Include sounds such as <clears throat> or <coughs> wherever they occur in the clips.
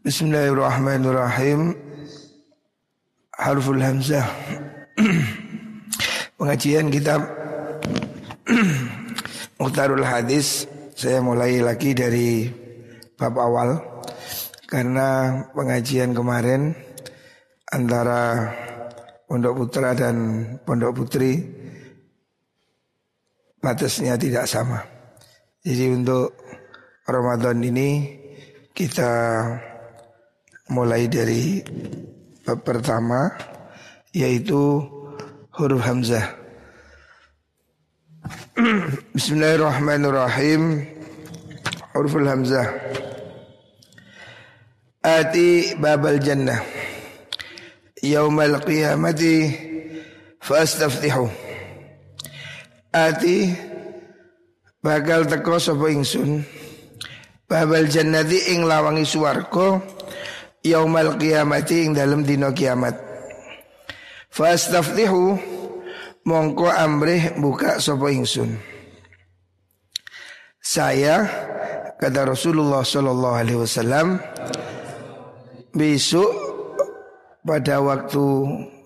Bismillahirrahmanirrahim. Harful Hamzah. <clears throat> Pengajian kitab <clears throat> Muhtarul Hadis Saya mulai lagi dari bab awal Karena pengajian kemarin Antara Pondok Putra dan Pondok Putri Batasnya tidak sama Jadi untuk Ramadan ini Kita Mulai dari Bab pertama Yaitu Huruf Hamzah. <clears throat> Bismillahirrahmanirrahim. Huruful Hamzah. Ati babal jannah. Yaumal qiyamati Fastaftihu. Ati Bakal teko sapa ingsun? Babal jannati ing lawangi suwarko Yaumal qiyamati ing dalam dino kiamat Fastaftihu mongko amrih buka sapa ingsun. Saya kata Rasulullah sallallahu alaihi wasallam besok pada waktu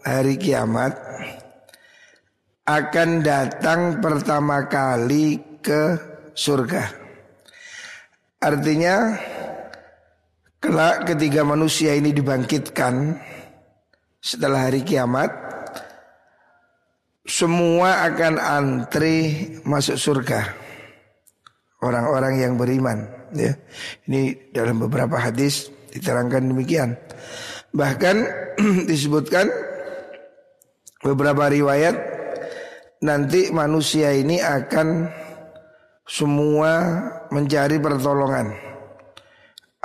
hari kiamat akan datang pertama kali ke surga. Artinya kelak ketika manusia ini dibangkitkan setelah hari kiamat semua akan antri masuk surga. Orang-orang yang beriman, ya. Ini dalam beberapa hadis diterangkan demikian. Bahkan <clears throat> disebutkan beberapa riwayat nanti manusia ini akan semua mencari pertolongan.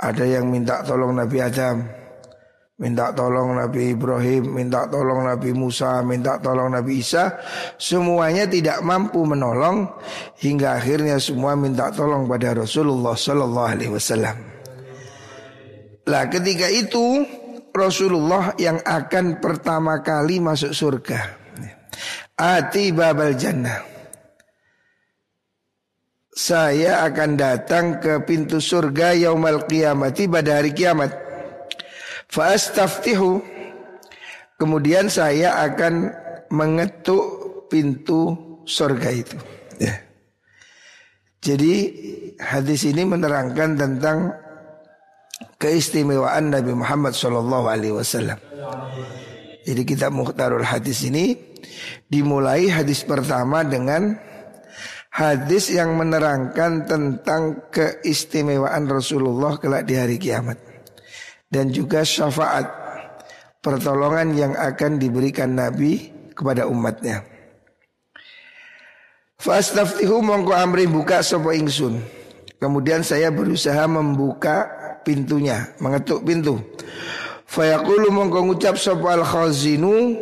Ada yang minta tolong Nabi Adam, minta tolong Nabi Ibrahim, minta tolong Nabi Musa, minta tolong Nabi Isa, semuanya tidak mampu menolong hingga akhirnya semua minta tolong pada Rasulullah Sallallahu Alaihi Wasallam. Lah ketika itu Rasulullah yang akan pertama kali masuk surga. Ati babal jannah. Saya akan datang ke pintu surga yaumal qiyamati pada hari kiamat. Fastaftihu Kemudian saya akan mengetuk pintu surga itu ya. Jadi hadis ini menerangkan tentang keistimewaan Nabi Muhammad Shallallahu Alaihi Wasallam. Jadi kita muhtarul hadis ini dimulai hadis pertama dengan hadis yang menerangkan tentang keistimewaan Rasulullah kelak di hari kiamat dan juga syafaat pertolongan yang akan diberikan Nabi kepada umatnya. Fastaftihu mongko amri buka sopo ingsun. Kemudian saya berusaha membuka pintunya, mengetuk pintu. Fayaqulu mongko ngucap sopo al khazinu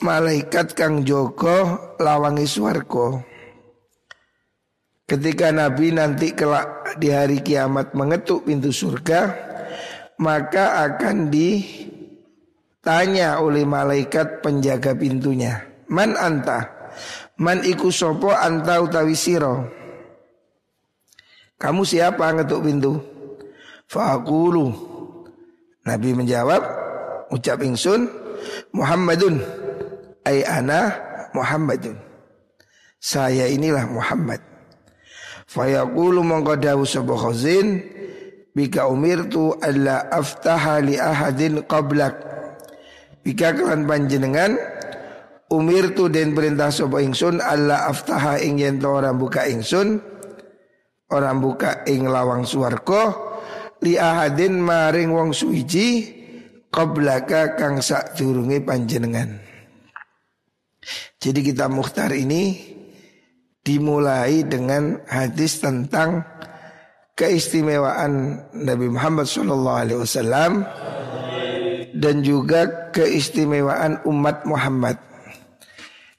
malaikat kang joko lawangi swarga. Ketika Nabi nanti kelak di hari kiamat mengetuk pintu surga, maka akan ditanya oleh malaikat penjaga pintunya. Man anta? Man iku sopo anta utawi siro. Kamu siapa ngetuk pintu? Fa'akulu. Nabi menjawab, ucap ingsun, Muhammadun. Ay ana Muhammadun. Saya inilah Muhammad. Fayaqulu mongko dawu sapa khazin Bika umirtu alla aftaha li ahadin qablak. Bika kelan panjenengan umirtu den perintah sapa ingsun alla aftaha ing yen orang buka ingsun orang buka ing lawang swarga li ahadin maring wong suwiji qablaka kang sadurunge panjenengan. Jadi kita muhtar ini dimulai dengan hadis tentang keistimewaan Nabi Muhammad SAW dan juga keistimewaan umat Muhammad.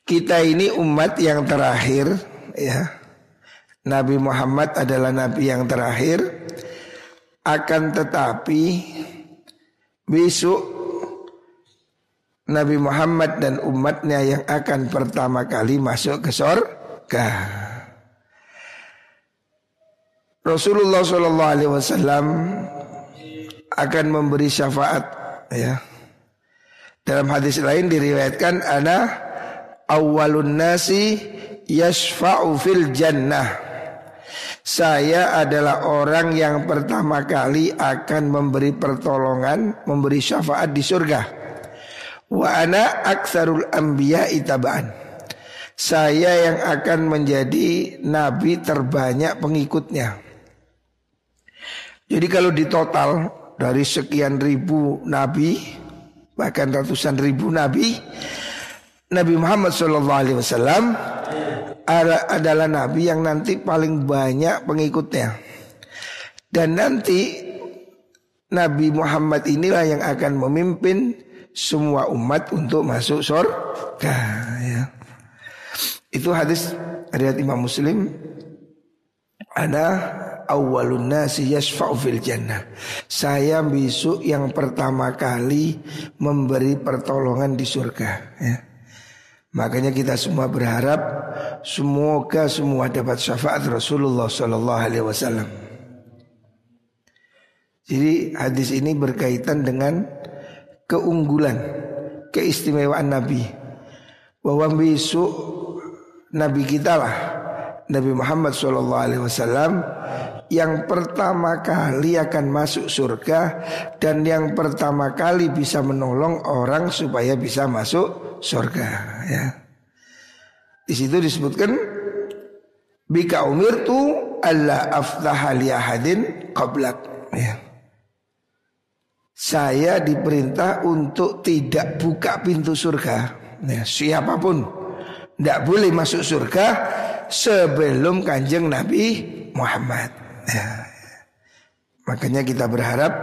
Kita ini umat yang terakhir ya. Nabi Muhammad adalah nabi yang terakhir akan tetapi besok Nabi Muhammad dan umatnya yang akan pertama kali masuk ke surga. Rasulullah Shallallahu Alaihi Wasallam akan memberi syafaat ya. Dalam hadis lain diriwayatkan ana awwalun nasi yashfa'u fil jannah. Saya adalah orang yang pertama kali akan memberi pertolongan, memberi syafaat di surga. Wa ana aksarul anbiya itabaan. Saya yang akan menjadi nabi terbanyak pengikutnya. Jadi kalau di total dari sekian ribu nabi, bahkan ratusan ribu nabi, Nabi Muhammad SAW adalah nabi yang nanti paling banyak pengikutnya. Dan nanti Nabi Muhammad inilah yang akan memimpin semua umat untuk masuk surga ya. Itu hadis riwayat Imam Muslim ada awalun nasi yasfa'u fil jannah. Saya besok yang pertama kali memberi pertolongan di surga ya. Makanya kita semua berharap semoga semua dapat syafaat Rasulullah Sallallahu Alaihi Wasallam. Jadi hadis ini berkaitan dengan keunggulan, keistimewaan Nabi. Bahwa besok Nabi kita lah Nabi Muhammad Wasallam yang pertama kali akan masuk surga dan yang pertama kali bisa menolong orang supaya bisa masuk surga ya. Di situ disebutkan bika umir tu Allah aftaha li ahadin qablak ya. Saya diperintah untuk tidak buka pintu surga ya, Siapa pun Tidak boleh masuk surga Sebelum kanjeng Nabi Muhammad ya. Makanya kita berharap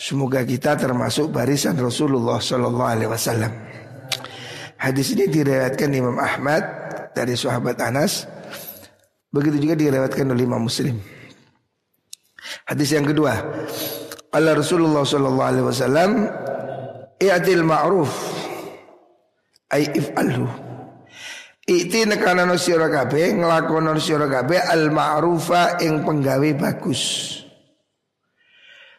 Semoga kita termasuk barisan Rasulullah Wasallam. Hadis ini diriwayatkan Imam Ahmad dari sahabat Anas. Begitu juga diriwayatkan oleh Imam Muslim. Hadis yang kedua, Allah Rasulullah sallallahu alaihi wasallam ma'ruf ay if'alhu. Iti nekana sira kabeh nglakono sira kabeh al ma'rufa ing penggawe bagus.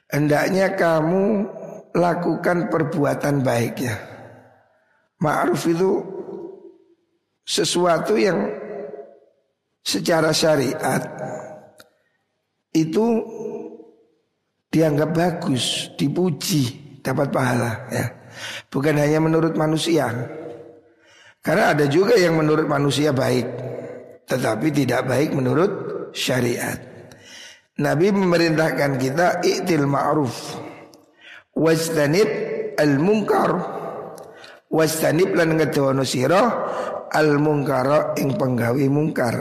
Hendaknya kamu lakukan perbuatan baik ya. Ma'ruf itu sesuatu yang secara syariat itu dianggap bagus, dipuji, dapat pahala ya. Bukan hanya menurut manusia. Karena ada juga yang menurut manusia baik, tetapi tidak baik menurut syariat. Nabi memerintahkan kita iktil ma'ruf wajtanib al-munkar Wastanib lan ngedono sira al mungkara ing penggawe mungkar.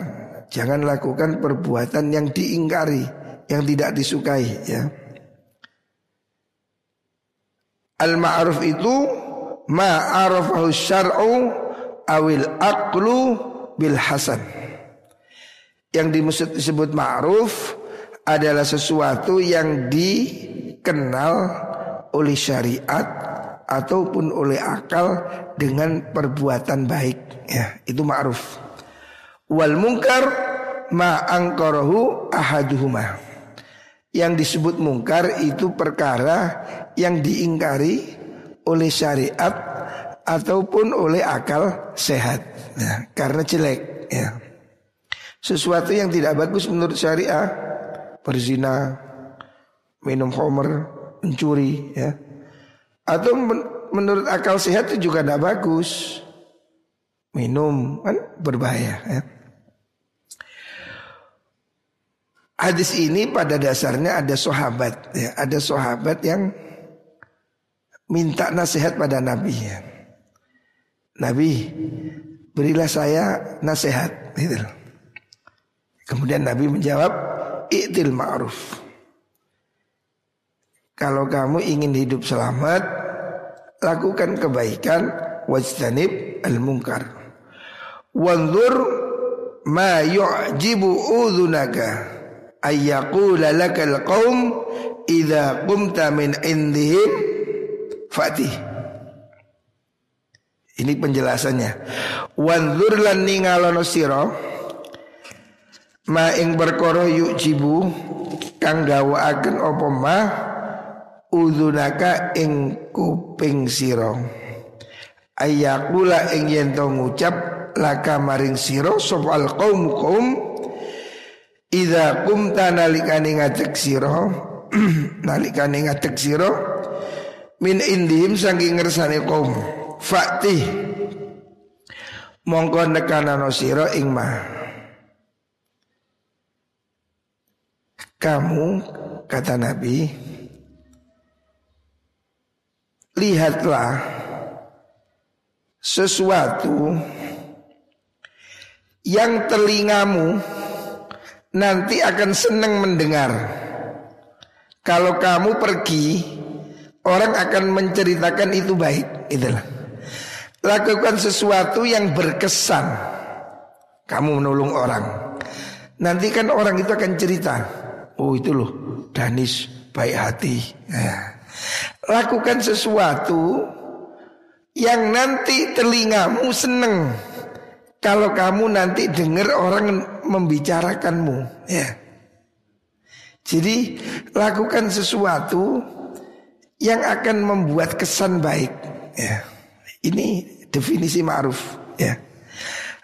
Jangan lakukan perbuatan yang diingkari, yang tidak disukai ya. Al ma'ruf itu ma'arafahu syar'u awil aqlu bil hasan. Yang disebut ma'ruf adalah sesuatu yang dikenal oleh syariat ataupun oleh akal dengan perbuatan baik. Ya itu ma'ruf. Wal mungkar ma angkarahu ahaduhuma. Yang disebut mungkar itu perkara yang diingkari oleh syariat ataupun oleh akal sehat ya, karena jelek ya sesuatu yang tidak bagus menurut syariah berzina minum homer mencuri ya atau men menurut akal sehat itu juga tidak bagus. Minum kan berbahaya ya. Hadis ini pada dasarnya ada sahabat ya, ada sahabat yang minta nasihat pada Nabi ya. Nabi berilah saya nasihat gitu. Kemudian Nabi menjawab i'til ma'ruf. Kalau kamu ingin hidup selamat, lakukan kebaikan, wajtanib al-munkar. Wanzur ma yu'jibu udhunaka ayyaqula lakal qaum idza qumta min indihim fatih. Ini penjelasannya. Wanzur lan ningalono sira ma ing perkara yu'jibu kang gawakaken apa mah udunaka ing kuping sira ayakula ing yen to ngucap laka maring sira sopal qaum qaum Ida kumta nalikane ngatek sira <clears throat> nalikane ngatek sira min indihim saking ngersane kaum fakti mongko nekanano sira ing ma kamu kata Nabi lihatlah sesuatu yang telingamu nanti akan senang mendengar. Kalau kamu pergi, orang akan menceritakan itu baik. Itulah. Lakukan sesuatu yang berkesan. Kamu menolong orang. Nanti kan orang itu akan cerita. Oh itu loh, Danis baik hati. Nah. Lakukan sesuatu yang nanti telingamu seneng kalau kamu nanti dengar orang membicarakanmu ya. Jadi lakukan sesuatu yang akan membuat kesan baik ya. Ini definisi ma'ruf ya.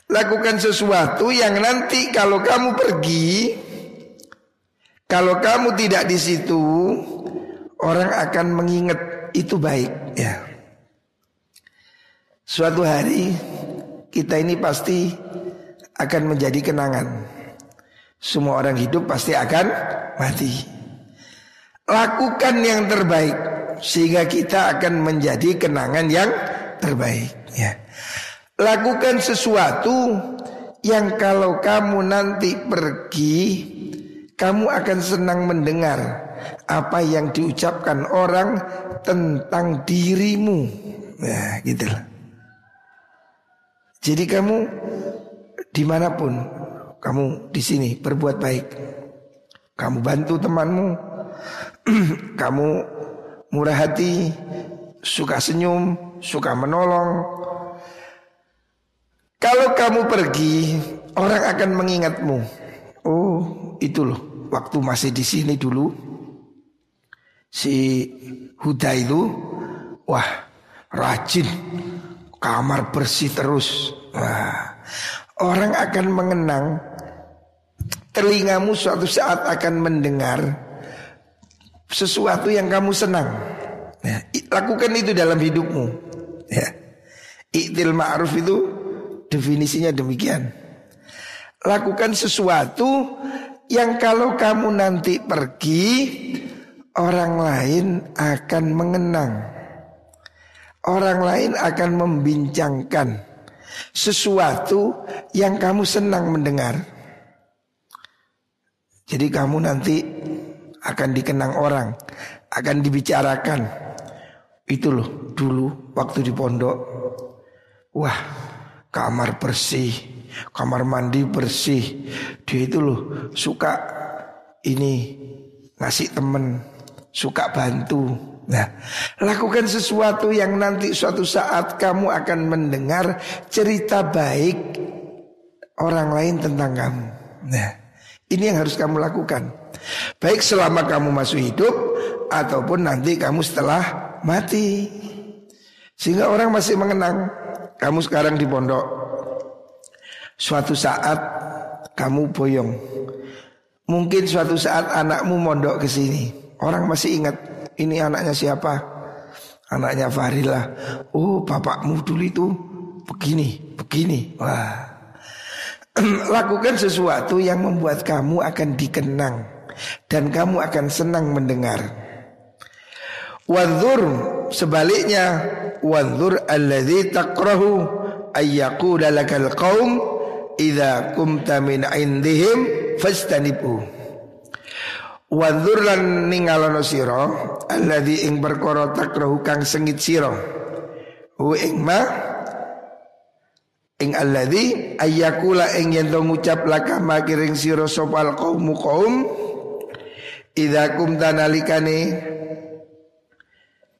Lakukan sesuatu yang nanti kalau kamu pergi kalau kamu tidak di situ orang akan mengingat itu baik ya. Suatu hari kita ini pasti akan menjadi kenangan. Semua orang hidup pasti akan mati. Lakukan yang terbaik sehingga kita akan menjadi kenangan yang terbaik. Ya. Lakukan sesuatu yang kalau kamu nanti pergi, kamu akan senang mendengar apa yang diucapkan orang tentang dirimu. Nah, gitu lah. Jadi kamu di mana pun kamu di sini berbuat baik, kamu bantu temanmu, <clears throat> kamu murah hati, suka senyum, suka menolong. Kalau kamu pergi, orang akan mengingatmu. Oh, itu loh, waktu masih di sini dulu, si Huda itu, wah, rajin kamar bersih terus. Wah, orang akan mengenang telingamu suatu saat akan mendengar sesuatu yang kamu senang. Lakukan itu dalam hidupmu. Ya. Iktil ma'ruf itu definisinya demikian. Lakukan sesuatu yang kalau kamu nanti pergi orang lain akan mengenang orang lain akan membincangkan sesuatu yang kamu senang mendengar. Jadi kamu nanti akan dikenang orang, akan dibicarakan. Itu loh dulu waktu di pondok. Wah, kamar bersih, kamar mandi bersih. Dia itu loh suka ini ngasih temen, suka bantu. Nah, lakukan sesuatu yang nanti suatu saat kamu akan mendengar cerita baik orang lain tentang kamu. Nah, ini yang harus kamu lakukan. Baik selama kamu masih hidup ataupun nanti kamu setelah mati. Sehingga orang masih mengenang kamu sekarang di pondok. Suatu saat kamu boyong. Mungkin suatu saat anakmu mondok ke sini. Orang masih ingat ini anaknya siapa? Anaknya Farila. Oh, bapakmu dulu itu begini, begini. Wah. <clears throat> Lakukan sesuatu yang membuat kamu akan dikenang dan kamu akan senang mendengar. Wanzur sebaliknya wanzur alladzi takrahu ayyaqula lakal qaum idza kumta min indihim fastanibu. Wanzur lan ningalono sira alladzi ing perkara takrahu kang sengit sira. Hu ing ma ing alladzi ayyakula ing yen ngucap laka makiring sira sopal qaumu qaum idza kum tanalikane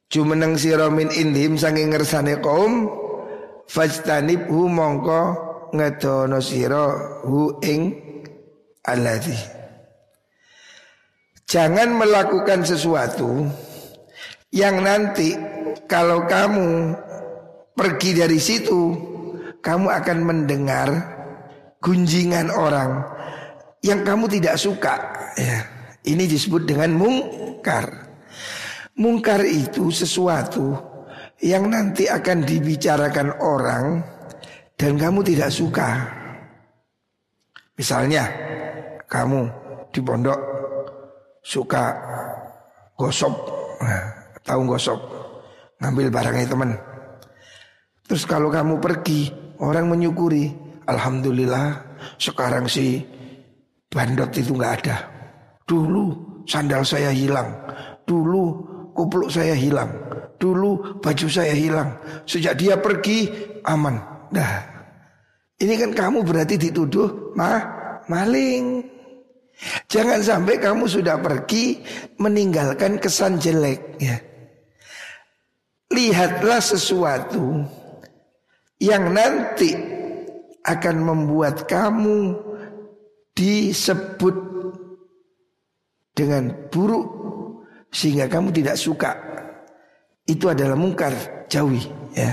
jumeneng sira min indhim sange ngersane kaum fajtanib hu mongko ngedono sira hu ing alladzi Jangan melakukan sesuatu Yang nanti kalau kamu pergi dari situ, kamu akan mendengar gunjingan orang yang kamu tidak suka. Ya, ini disebut dengan mungkar. Mungkar itu sesuatu yang nanti akan dibicarakan orang dan kamu tidak suka. Misalnya kamu di pondok suka gosok, nah, tahu gosok, ngambil barangnya teman. Terus kalau kamu pergi, orang menyukuri, alhamdulillah sekarang si bandot itu nggak ada. Dulu sandal saya hilang, dulu kupluk saya hilang, dulu baju saya hilang. Sejak dia pergi aman. Nah, ini kan kamu berarti dituduh mah maling. Jangan sampai kamu sudah pergi meninggalkan kesan jelek ya. Lihatlah sesuatu yang nanti akan membuat kamu disebut dengan buruk sehingga kamu tidak suka. Itu adalah mungkar, jauhi ya.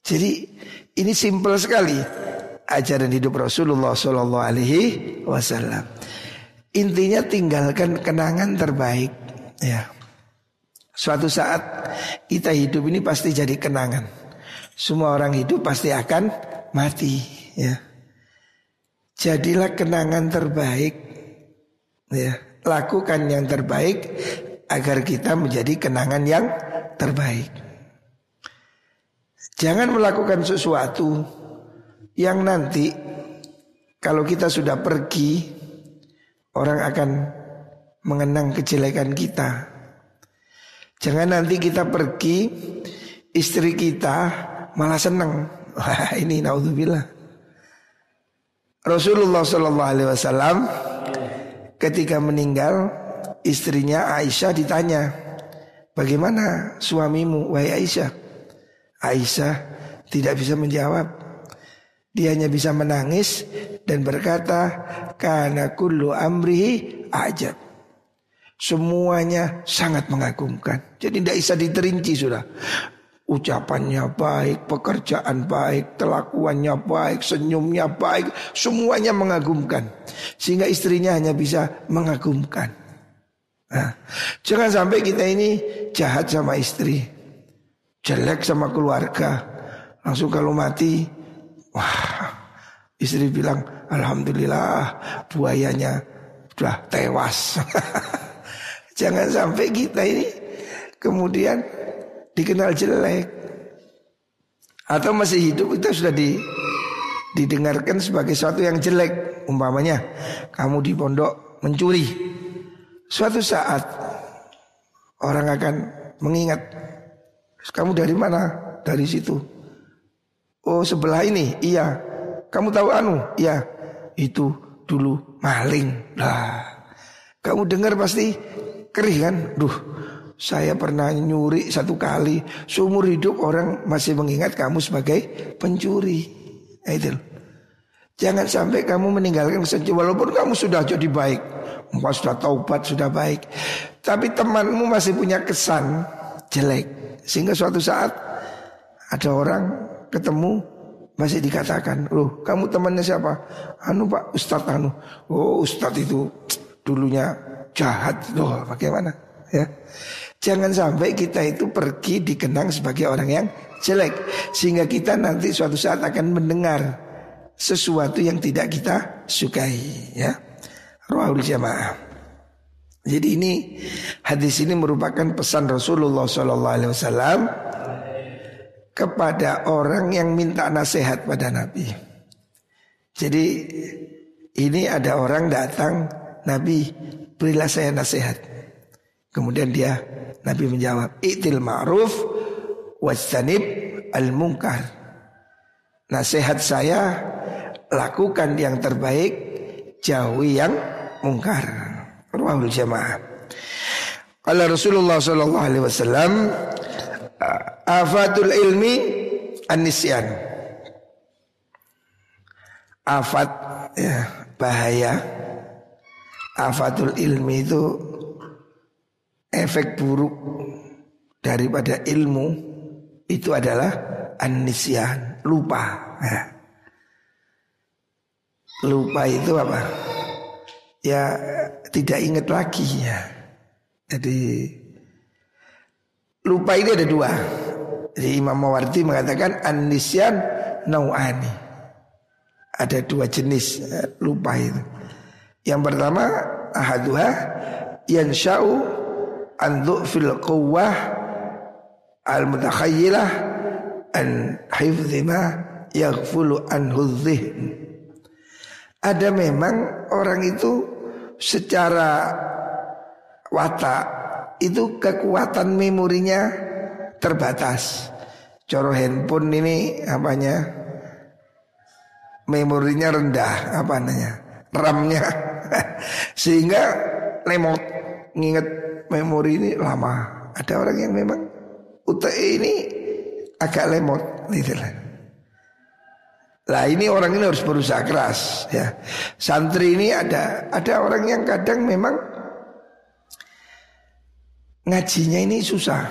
Jadi ini simpel sekali ajaran hidup Rasulullah Shallallahu Alaihi Wasallam. Intinya tinggalkan kenangan terbaik. Ya. Suatu saat kita hidup ini pasti jadi kenangan. Semua orang hidup pasti akan mati. Ya. Jadilah kenangan terbaik. Ya. Lakukan yang terbaik agar kita menjadi kenangan yang terbaik. Jangan melakukan sesuatu yang nanti kalau kita sudah pergi orang akan mengenang kejelekan kita. Jangan nanti kita pergi istri kita malah senang. <laughs> Ini naudzubillah. Rasulullah Shallallahu Alaihi Wasallam ketika meninggal istrinya Aisyah ditanya, bagaimana suamimu, wahai Aisyah? Aisyah tidak bisa menjawab. Dia hanya bisa menangis dan berkata, "Karena kullu amrihi ajab." Semuanya sangat mengagumkan. Jadi tidak bisa diterinci sudah. Ucapannya baik, pekerjaan baik, kelakuannya baik, senyumnya baik, semuanya mengagumkan. Sehingga istrinya hanya bisa mengagumkan. Nah, jangan sampai kita ini jahat sama istri jelek sama keluarga. Langsung kalau mati, wah istri bilang alhamdulillah buayanya sudah tewas. <laughs> Jangan sampai kita ini kemudian dikenal jelek atau masih hidup kita sudah di didengarkan sebagai sesuatu yang jelek. Umpamanya kamu di pondok mencuri. Suatu saat orang akan mengingat kamu dari mana? Dari situ. Oh sebelah ini, iya. Kamu tahu anu? Iya. Itu dulu maling. Lah, kamu dengar pasti kerih kan? Duh, saya pernah nyuri satu kali. Seumur hidup orang masih mengingat kamu sebagai pencuri. Nah. Jangan sampai kamu meninggalkan kesenci walaupun kamu sudah jadi baik. Engkau sudah taubat, sudah baik. Tapi temanmu masih punya kesan jelek. Sehingga suatu saat ada orang ketemu masih dikatakan, loh kamu temannya siapa? Anu pak Ustadz Anu. Oh Ustadz itu dulunya jahat. Loh bagaimana? Ya. Jangan sampai kita itu pergi dikenang sebagai orang yang jelek. Sehingga kita nanti suatu saat akan mendengar sesuatu yang tidak kita sukai. Ya. Ruhul jamaah. Jadi ini hadis ini merupakan pesan Rasulullah Sallallahu Alaihi Wasallam kepada orang yang minta nasihat pada Nabi. Jadi ini ada orang datang Nabi berilah saya nasihat. Kemudian dia Nabi menjawab itil ma'ruf wajtanib al mungkar. Nasihat saya lakukan yang terbaik jauhi yang mungkar. Rawahul jamaah. Qala Rasulullah sallallahu alaihi wasallam afatul ilmi an-nisyan. Afat ya, bahaya. Afatul ilmi itu efek buruk daripada ilmu itu adalah anisyan, lupa. Ya. Lupa itu apa? Ya tidak ingat lagi ya. Jadi lupa ini ada dua. Jadi Imam Mawardi mengatakan anisyan nau'ani. Ada dua jenis eh, lupa itu. Yang pertama ahaduha yansha'u an fil quwwah al mutakhayyilah an hifdhi ma yaghfulu anhu Ada memang orang itu secara watak itu kekuatan memorinya terbatas. Coro handphone ini apanya? Memorinya rendah, apa namanya? RAM-nya. <laughs> Sehingga lemot nginget memori ini lama. Ada orang yang memang UTE ini agak lemot gitu lah. Lah ini orang ini harus berusaha keras ya. Santri ini ada ada orang yang kadang memang ngajinya ini susah,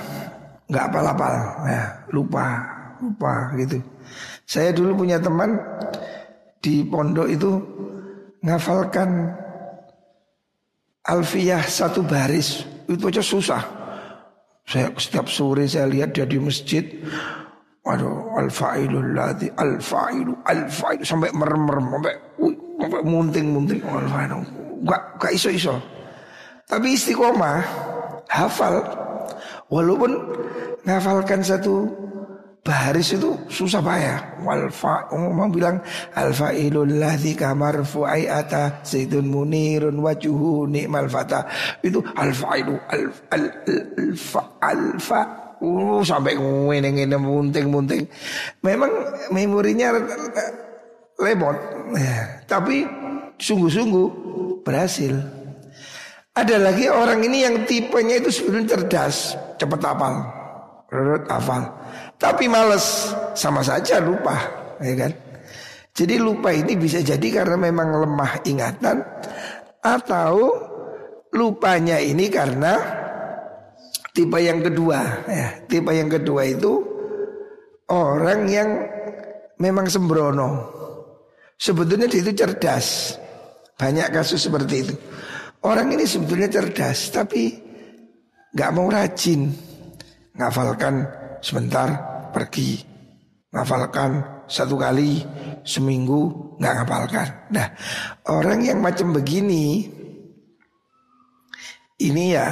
nggak apal-apal ya, lupa, lupa gitu. Saya dulu punya teman di pondok itu ngafalkan alfiyah satu baris itu aja susah. Saya setiap sore saya lihat dia di masjid. Waduh, al-fa'ilul ladzi al-fa'ilu al-fa'ilu sampai merem-merem sampai sampai munting-munting al-fa'ilu. Enggak enggak iso-iso. Tapi istiqomah hafal walaupun ngafalkan satu Baris itu susah payah. Wal fa ngomong bilang al fa'ilul ladzi kamarfu'i ata zaidun munirun wajuhu nikmal fata. Itu al fa'ilu al uh, sampai ngene ngene munting-munting. Memang memorinya lemot. Ya, tapi sungguh-sungguh berhasil. Ada lagi orang ini yang tipenya itu sebenarnya cerdas, cepat hafal. Rurut hafal. Tapi males sama saja lupa, ya kan? Jadi lupa ini bisa jadi karena memang lemah ingatan atau lupanya ini karena tipe yang kedua ya. Tipe yang kedua itu orang yang memang sembrono. Sebetulnya dia itu cerdas. Banyak kasus seperti itu. Orang ini sebetulnya cerdas tapi nggak mau rajin ngafalkan sebentar pergi ngafalkan satu kali seminggu nggak ngafalkan. Nah orang yang macam begini ini ya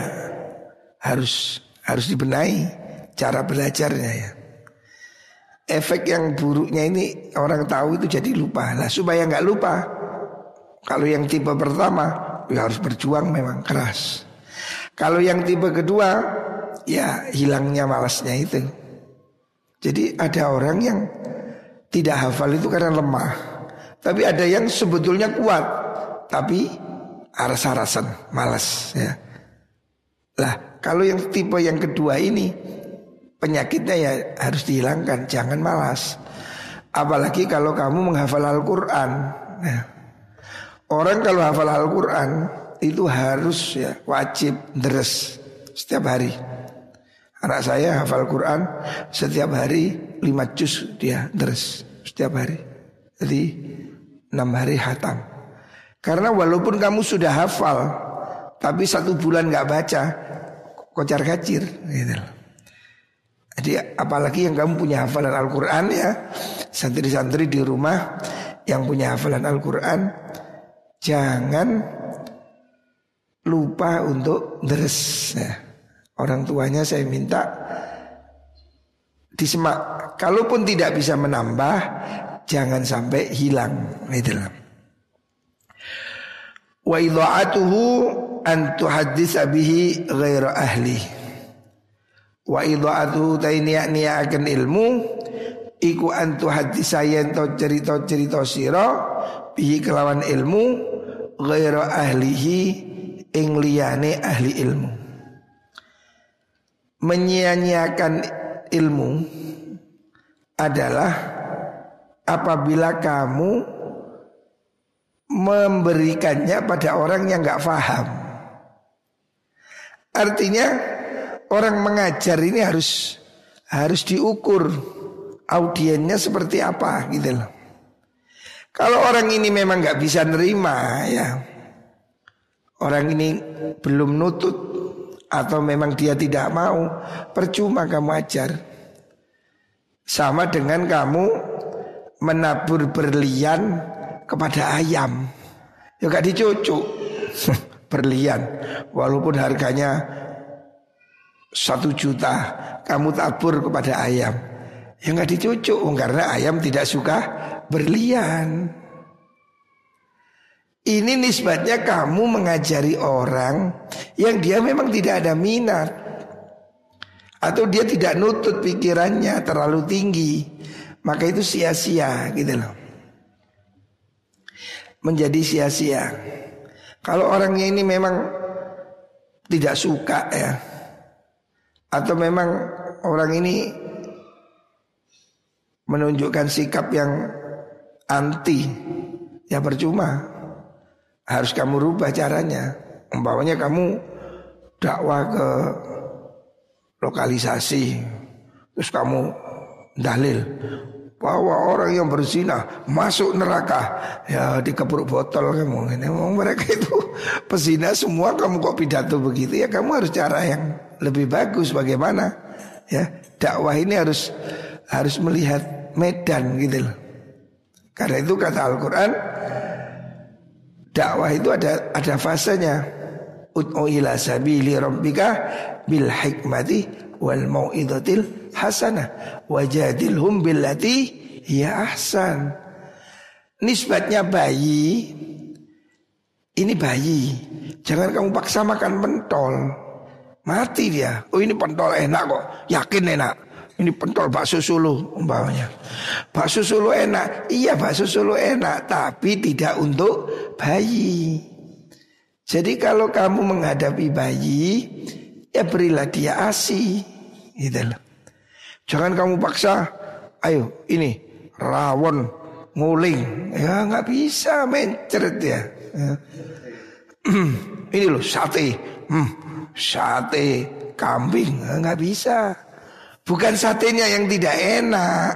harus harus dibenahi cara belajarnya ya. Efek yang buruknya ini orang tahu itu jadi lupa. Nah supaya nggak lupa, kalau yang tipe pertama ya harus berjuang memang keras. Kalau yang tipe kedua ya hilangnya malasnya itu. Jadi ada orang yang tidak hafal itu karena lemah. Tapi ada yang sebetulnya kuat, tapi aras-arasan, malas ya. Lah, kalau yang tipe yang kedua ini penyakitnya ya harus dihilangkan, jangan malas. Apalagi kalau kamu menghafal Al-Qur'an. Ya. Orang kalau hafal Al-Qur'an itu harus ya wajib deres setiap hari. Anak saya hafal Quran setiap hari lima juz dia terus setiap hari. Jadi enam hari hatam. Karena walaupun kamu sudah hafal, tapi satu bulan nggak baca, kocar kacir. Gitu. Jadi apalagi yang kamu punya hafalan Al-Quran ya, santri-santri di rumah yang punya hafalan Al-Quran, jangan lupa untuk deres. Ya. Orang tuanya saya minta disemak. Kalaupun tidak bisa menambah, jangan sampai hilang. Itulah. Wa idha'atuhu an tuhadditsa bihi ghaira ahli. Wa idha'atuhu tainiya akan ilmu iku an tuhadditsa yen to cerita-cerita sira bihi kelawan ilmu ghaira ahlihi ing liyane ahli ilmu menyia-nyiakan ilmu adalah apabila kamu memberikannya pada orang yang nggak paham. Artinya orang mengajar ini harus harus diukur audiennya seperti apa gitu loh. Kalau orang ini memang nggak bisa nerima ya, orang ini belum nutut atau memang dia tidak mau, percuma kamu ajar. Sama dengan kamu menabur berlian kepada ayam, ya gak dicucuk <laughs> berlian, walaupun harganya satu juta kamu tabur kepada ayam. Ya nggak dicucuk karena ayam tidak suka berlian. Ini nisbatnya kamu mengajari orang yang dia memang tidak ada minat. Atau dia tidak nutut pikirannya terlalu tinggi. Maka itu sia-sia gitu loh. Menjadi sia-sia kalau orangnya ini memang tidak suka ya atau memang orang ini menunjukkan sikap yang anti Ya percuma. Harus kamu rubah caranya. Umpamanya kamu dakwah ke lokalisasi Terus kamu dalil bahwa orang yang berzina masuk neraka. Ya dikepuk botol kamu. Ini mereka itu <laughs> pezina semua. Kamu kok pidato begitu? Ya kamu harus cara yang lebih bagus. Bagaimana? Ya dakwah ini harus harus melihat medan gitu loh. Karena itu kata Al-Qur'an dakwah itu ada ada fasenya. Ud'u ila sabili rabbika bil hikmati wal mau'izatil hasanah wajadilhum billati ya ahsan. Nisbatnya bayi ini bayi. Jangan kamu paksa makan pentol. Mati dia. Oh ini pentol enak kok. Yakin enak. Ini pentol bakso Solo umpamanya. Bakso Solo enak. Iya bakso Solo enak. Tapi tidak untuk bayi. Jadi kalau kamu menghadapi bayi. Ya berilah dia asi. Gitu loh. Jangan kamu paksa. Ayo ini rawon nguling. Ya nggak bisa mencret ya. ya. <clears throat> ini loh sate. Hmm, sate kambing nggak bisa. Bukan satenya yang tidak enak,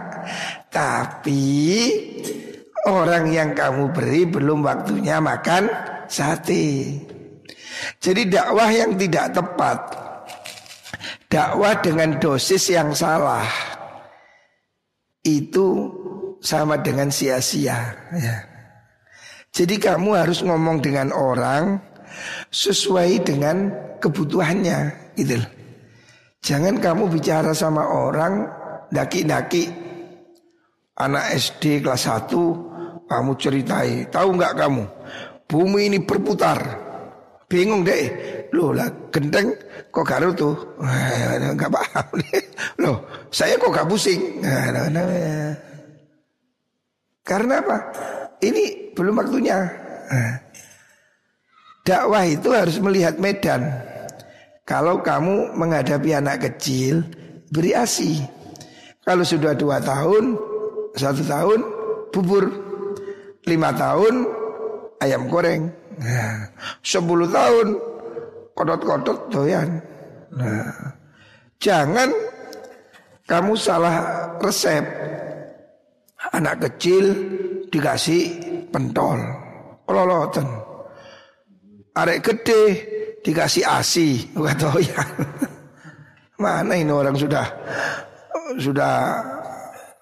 tapi orang yang kamu beri belum waktunya makan sate. Jadi dakwah yang tidak tepat, dakwah dengan dosis yang salah, itu sama dengan sia-sia. Ya. Jadi kamu harus ngomong dengan orang sesuai dengan kebutuhannya gitu Jangan kamu bicara sama orang daki-daki anak SD kelas 1 kamu ceritai, tahu nggak kamu? Bumi ini berputar. Bingung deh. Loh lah gendeng kok garu tuh. Enggak paham <laughs> nih. Loh, saya kok gak pusing. Karena apa? Ini belum waktunya. Dakwah itu harus melihat medan. Kalau kamu menghadapi anak kecil, beri asi. Kalau sudah dua tahun, satu tahun, bubur. Lima tahun, ayam goreng. Nah, sepuluh tahun, kodot-kodot doyan. Nah, jangan kamu salah resep. Anak kecil dikasih pentol, lolotan. Arek gede dikasih asi, tahu ya. <laughs> Mana ini orang sudah sudah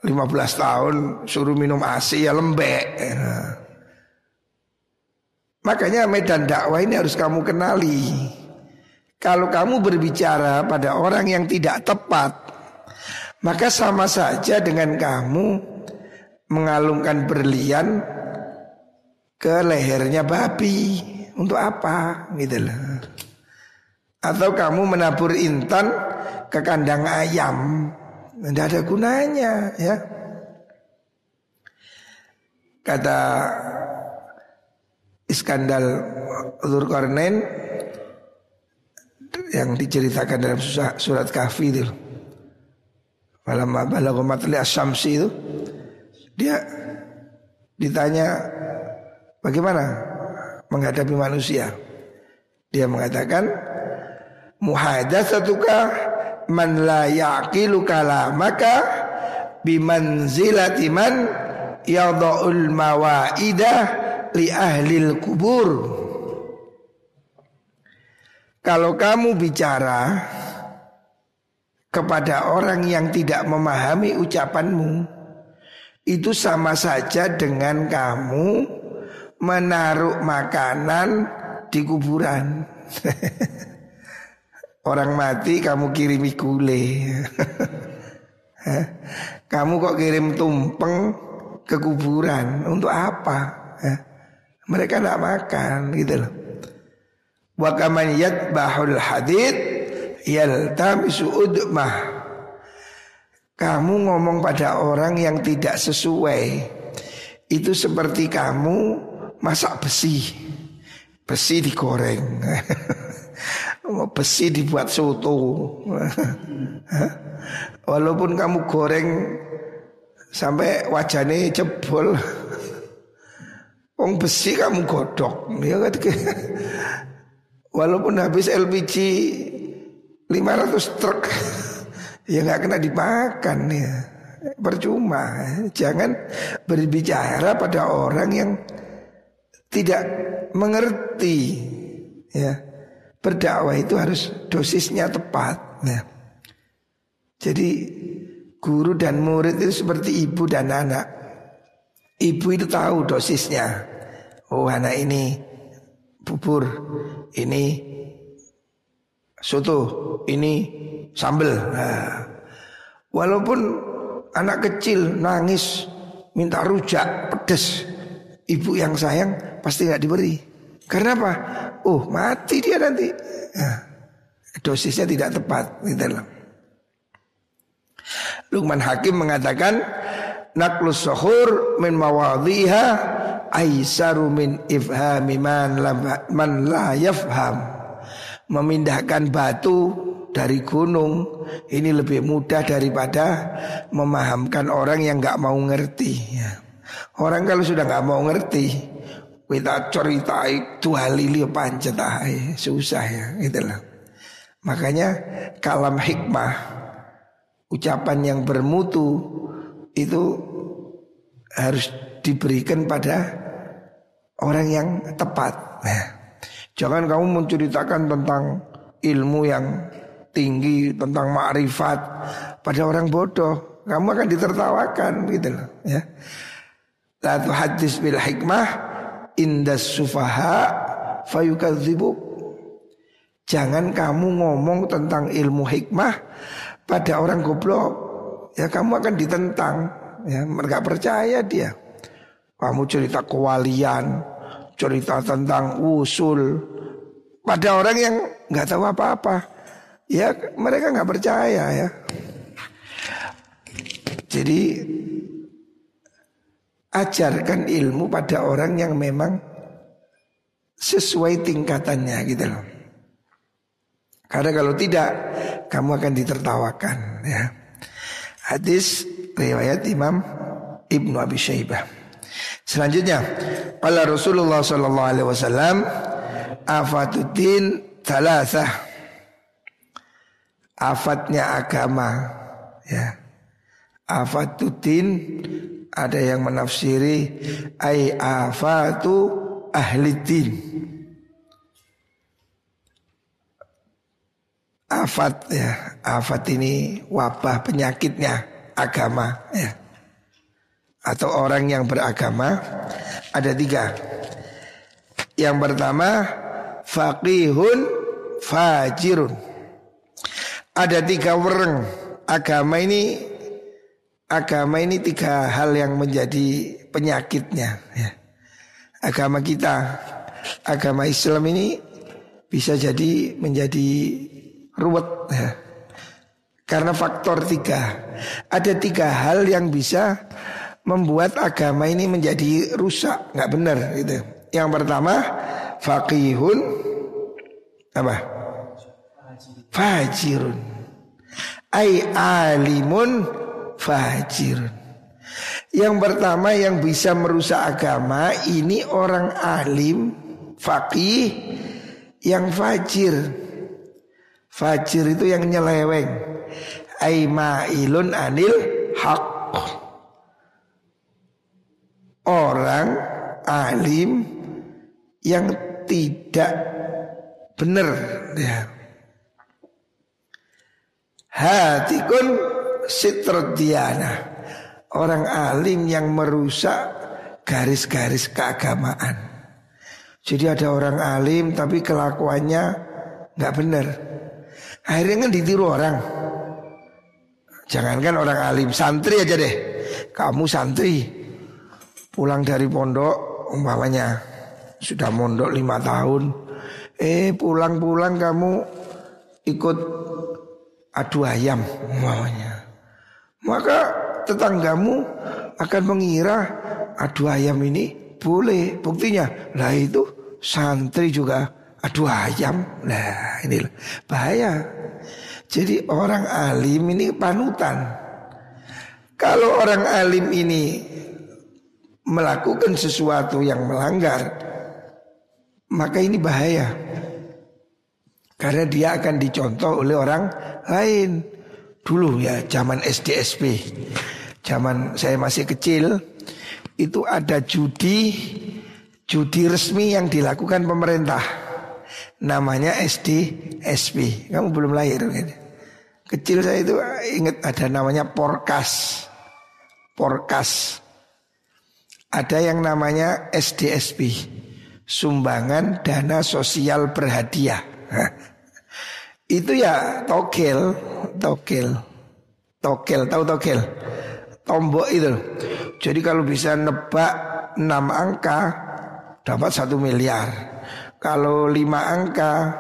15 tahun suruh minum asi ya lembek. Makanya medan dakwah ini harus kamu kenali. Kalau kamu berbicara pada orang yang tidak tepat, maka sama saja dengan kamu mengalungkan berlian ke lehernya babi. Untuk apa? Gitu loh. Atau kamu menabur intan ke kandang ayam. Tidak ada gunanya ya. Kata Iskandal Dzulkarnain yang diceritakan dalam surat Kahfi itu. Malam balagha matli asyamsi itu dia ditanya bagaimana menghadapi manusia. Dia mengatakan, Muhadatsatuka man la yaqilu kalamaka bimanzilati man yadha'ul mawaidah li ahlil kubur. Kalau kamu bicara kepada orang yang tidak memahami ucapanmu, itu sama saja dengan kamu menaruh makanan di kuburan. <laughs> orang mati kamu kirimi gule. <laughs> kamu kok kirim tumpeng ke kuburan untuk apa? Mereka tidak makan gitu loh. Wa kaman yatbahul hadid yaltamisu udmah. Kamu ngomong pada orang yang tidak sesuai. Itu seperti kamu masak besi. Besi digoreng. <laughs> Besi dibuat soto. <laughs> Walaupun kamu goreng Sampai wajahnya jebol. <laughs> Wong besi kamu godok ya Walaupun habis LPG 500 truk <laughs> ya nggak kena dimakan ya. Percuma. Jangan berbicara pada orang yang tidak mengerti ya. Berdakwah itu harus dosisnya tepat ya. Jadi guru dan murid itu seperti ibu dan anak. Ibu itu tahu dosisnya. Oh anak ini bubur, ini soto, ini sambel. Nah, walaupun anak kecil nangis minta rujak pedes, ibu yang sayang pasti nggak diberi. Karena apa? Oh mati dia nanti. Nah, dosisnya tidak tepat gitu loh. Lukman Hakim mengatakan naklus suhur min mawadhiha aisaru min ifhami man la, man la yafham. Memindahkan batu dari gunung ini lebih mudah daripada memahamkan orang yang nggak mau ngerti. Ya. Orang kalau sudah nggak mau ngerti, kita ceritai dua lili pancet susah ya, itulah. Makanya kalam hikmah, ucapan yang bermutu itu harus diberikan pada orang yang tepat. Nah, jangan kamu menceritakan tentang ilmu yang tinggi tentang makrifat pada orang bodoh, kamu akan ditertawakan gitu loh ya. Latu hadis bil hikmah indas sufaha fayukadzibu. Jangan kamu ngomong tentang ilmu hikmah pada orang goblok. Ya kamu akan ditentang. Ya, mereka percaya dia. Kamu cerita kewalian, cerita tentang usul pada orang yang nggak tahu apa-apa. Ya mereka nggak percaya ya. Jadi ajarkan ilmu pada orang yang memang sesuai tingkatannya gitu loh. Karena kalau tidak kamu akan ditertawakan ya. Hadis riwayat Imam Ibnu Abi Syaibah. Selanjutnya, pada Rasulullah sallallahu alaihi wasallam afatuddin thalathah. Afatnya agama ya. Afatuddin ada yang menafsiri ai afatu ahli din. Afat ya, afat ini wabah penyakitnya agama ya atau orang yang beragama ada tiga. Yang pertama faqihun fajirun. Ada tiga wereng agama ini agama ini tiga hal yang menjadi penyakitnya ya. Agama kita agama Islam ini bisa jadi menjadi ruwet ya. Karena faktor tiga Ada tiga hal yang bisa membuat agama ini menjadi rusak, nggak benar gitu. Yang pertama faqihun apa? Fajirun. Ai alimun fajirun. Yang pertama yang bisa merusak agama ini orang alim, faqih yang fajir. Fajir itu yang nyeleweng. Aimailun anil hak. Orang alim yang tidak benar ya. Hatikun sitrodiana Orang alim yang merusak garis-garis keagamaan. Jadi ada orang alim tapi kelakuannya nggak benar. Akhirnya kan ditiru orang. Jangankan orang alim, santri aja deh. Kamu santri Pulang dari pondok umpamanya Sudah mondok lima tahun Eh pulang-pulang kamu ikut adu ayam umpamanya. Maka tetanggamu akan mengira adu ayam ini boleh. Buktinya, lah itu santri juga adu ayam. Nah ini bahaya. Jadi orang alim ini panutan. Kalau orang alim ini melakukan sesuatu yang melanggar, maka ini bahaya. Karena dia akan dicontoh oleh orang lain. Dulu ya zaman SDSP. Zaman saya masih kecil itu ada judi judi resmi yang dilakukan pemerintah. Namanya SDSP. Kamu belum lahir kan? Kecil saya itu ingat ada namanya Porkas. Porkas. Ada yang namanya SDSP. Sumbangan dana sosial berhadiah. <laughs> Itu ya togel, togel, togel, tahu togel, tombok itu. Jadi kalau bisa nebak 6 angka dapat satu miliar. Kalau lima angka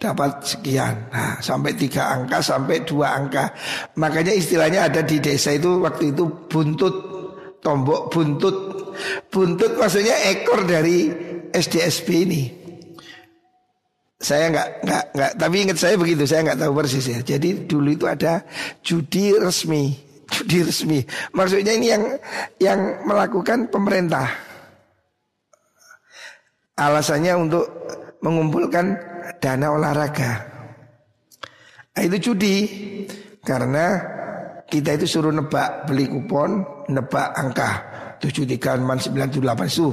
dapat sekian. Nah, sampai tiga angka, sampai dua angka. Makanya istilahnya ada di desa itu waktu itu buntut, tombok buntut. Buntut maksudnya ekor dari SDSB ini. Saya nggak nggak nggak tapi ingat saya begitu saya nggak tahu persis ya. Jadi dulu itu ada judi resmi, judi resmi. Maksudnya ini yang yang melakukan pemerintah. Alasannya untuk mengumpulkan dana olahraga. Nah, itu judi karena kita itu suruh nebak beli kupon, nebak angka 73 delapan su.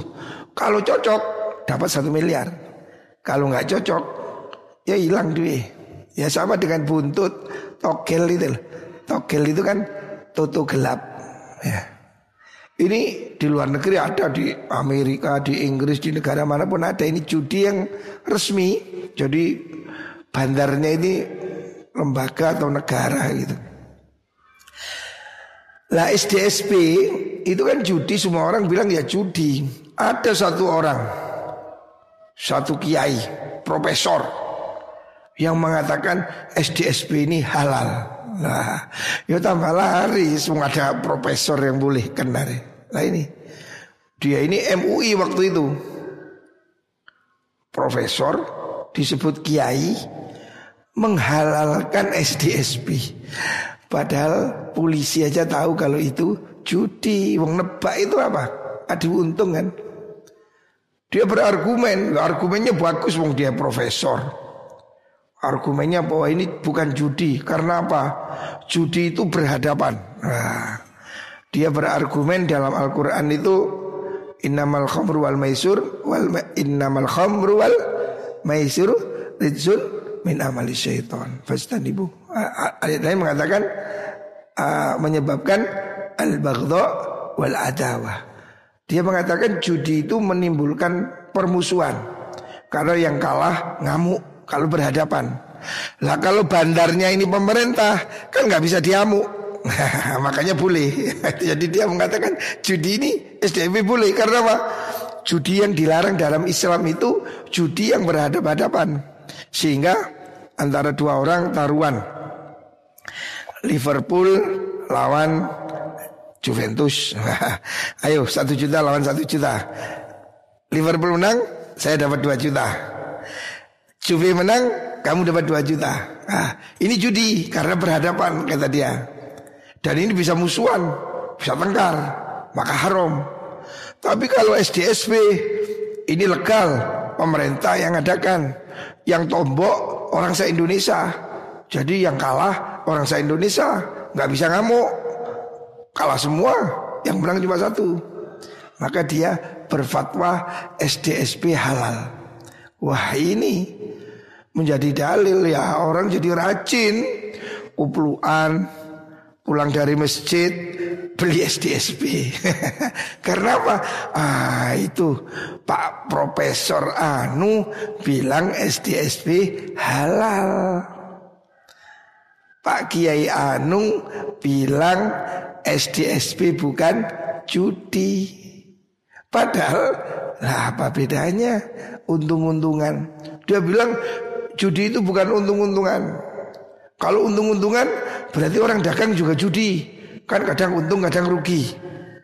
Kalau cocok dapat satu miliar. Kalau nggak cocok ya hilang duit. Ya sama dengan buntut togel itu. Togel itu kan toto gelap. Ya. Ini di luar negeri ada di Amerika, di Inggris, di negara mana pun ada ini judi yang resmi. Jadi bandarnya ini lembaga atau negara gitu. Lah SDSP itu kan judi semua orang bilang ya judi. Ada satu orang, satu kiai, profesor yang mengatakan SDSP ini halal. Nah, ya tambah lari, semua ada profesor yang boleh kena. Nah ini, dia ini MUI waktu itu. Profesor disebut kiai menghalalkan SDSP. Padahal polisi aja tahu kalau itu judi. Wong nebak itu apa? Adu untung kan? Dia berargumen, argumennya bagus wong dia profesor. Argumennya bahwa ini bukan judi Karena apa? Judi itu berhadapan nah, Dia berargumen dalam Al-Quran itu Innamal khamru wal maisur wal Innamal khamru wal maisur Rizun min amali syaitan Fastanibu Ayat lain mengatakan uh, Menyebabkan Al-baghdha wal adawah Dia mengatakan judi itu menimbulkan permusuhan Karena yang kalah ngamuk kalau berhadapan. Lah kalau bandarnya ini pemerintah kan nggak bisa diamu. <laughs> Makanya boleh. <laughs> Jadi dia mengatakan judi ini SDP boleh karena apa? Judi yang dilarang dalam Islam itu judi yang berhadapan-hadapan. Sehingga antara dua orang taruhan. Liverpool lawan Juventus. <laughs> Ayo satu juta lawan satu juta. Liverpool menang, saya dapat dua juta. Juve menang, kamu dapat 2 juta. Nah, ini judi karena berhadapan kata dia. Dan ini bisa musuhan, bisa tengkar, maka haram. Tapi kalau SDSP ini legal, pemerintah yang adakan, yang tombok orang se Indonesia. Jadi yang kalah orang se Indonesia nggak bisa ngamuk. Kalah semua, yang menang cuma satu. Maka dia berfatwa SDSP halal. Wah ini menjadi dalil ya orang jadi rajin kupluan pulang dari masjid beli SDSP. <laughs> Karena apa? Ah itu Pak Profesor Anu bilang SDSP halal. Pak Kiai Anu bilang SDSP bukan judi. Padahal lah apa bedanya untung-untungan. Dia bilang judi itu bukan untung-untungan. Kalau untung-untungan berarti orang dagang juga judi. Kan kadang untung kadang rugi.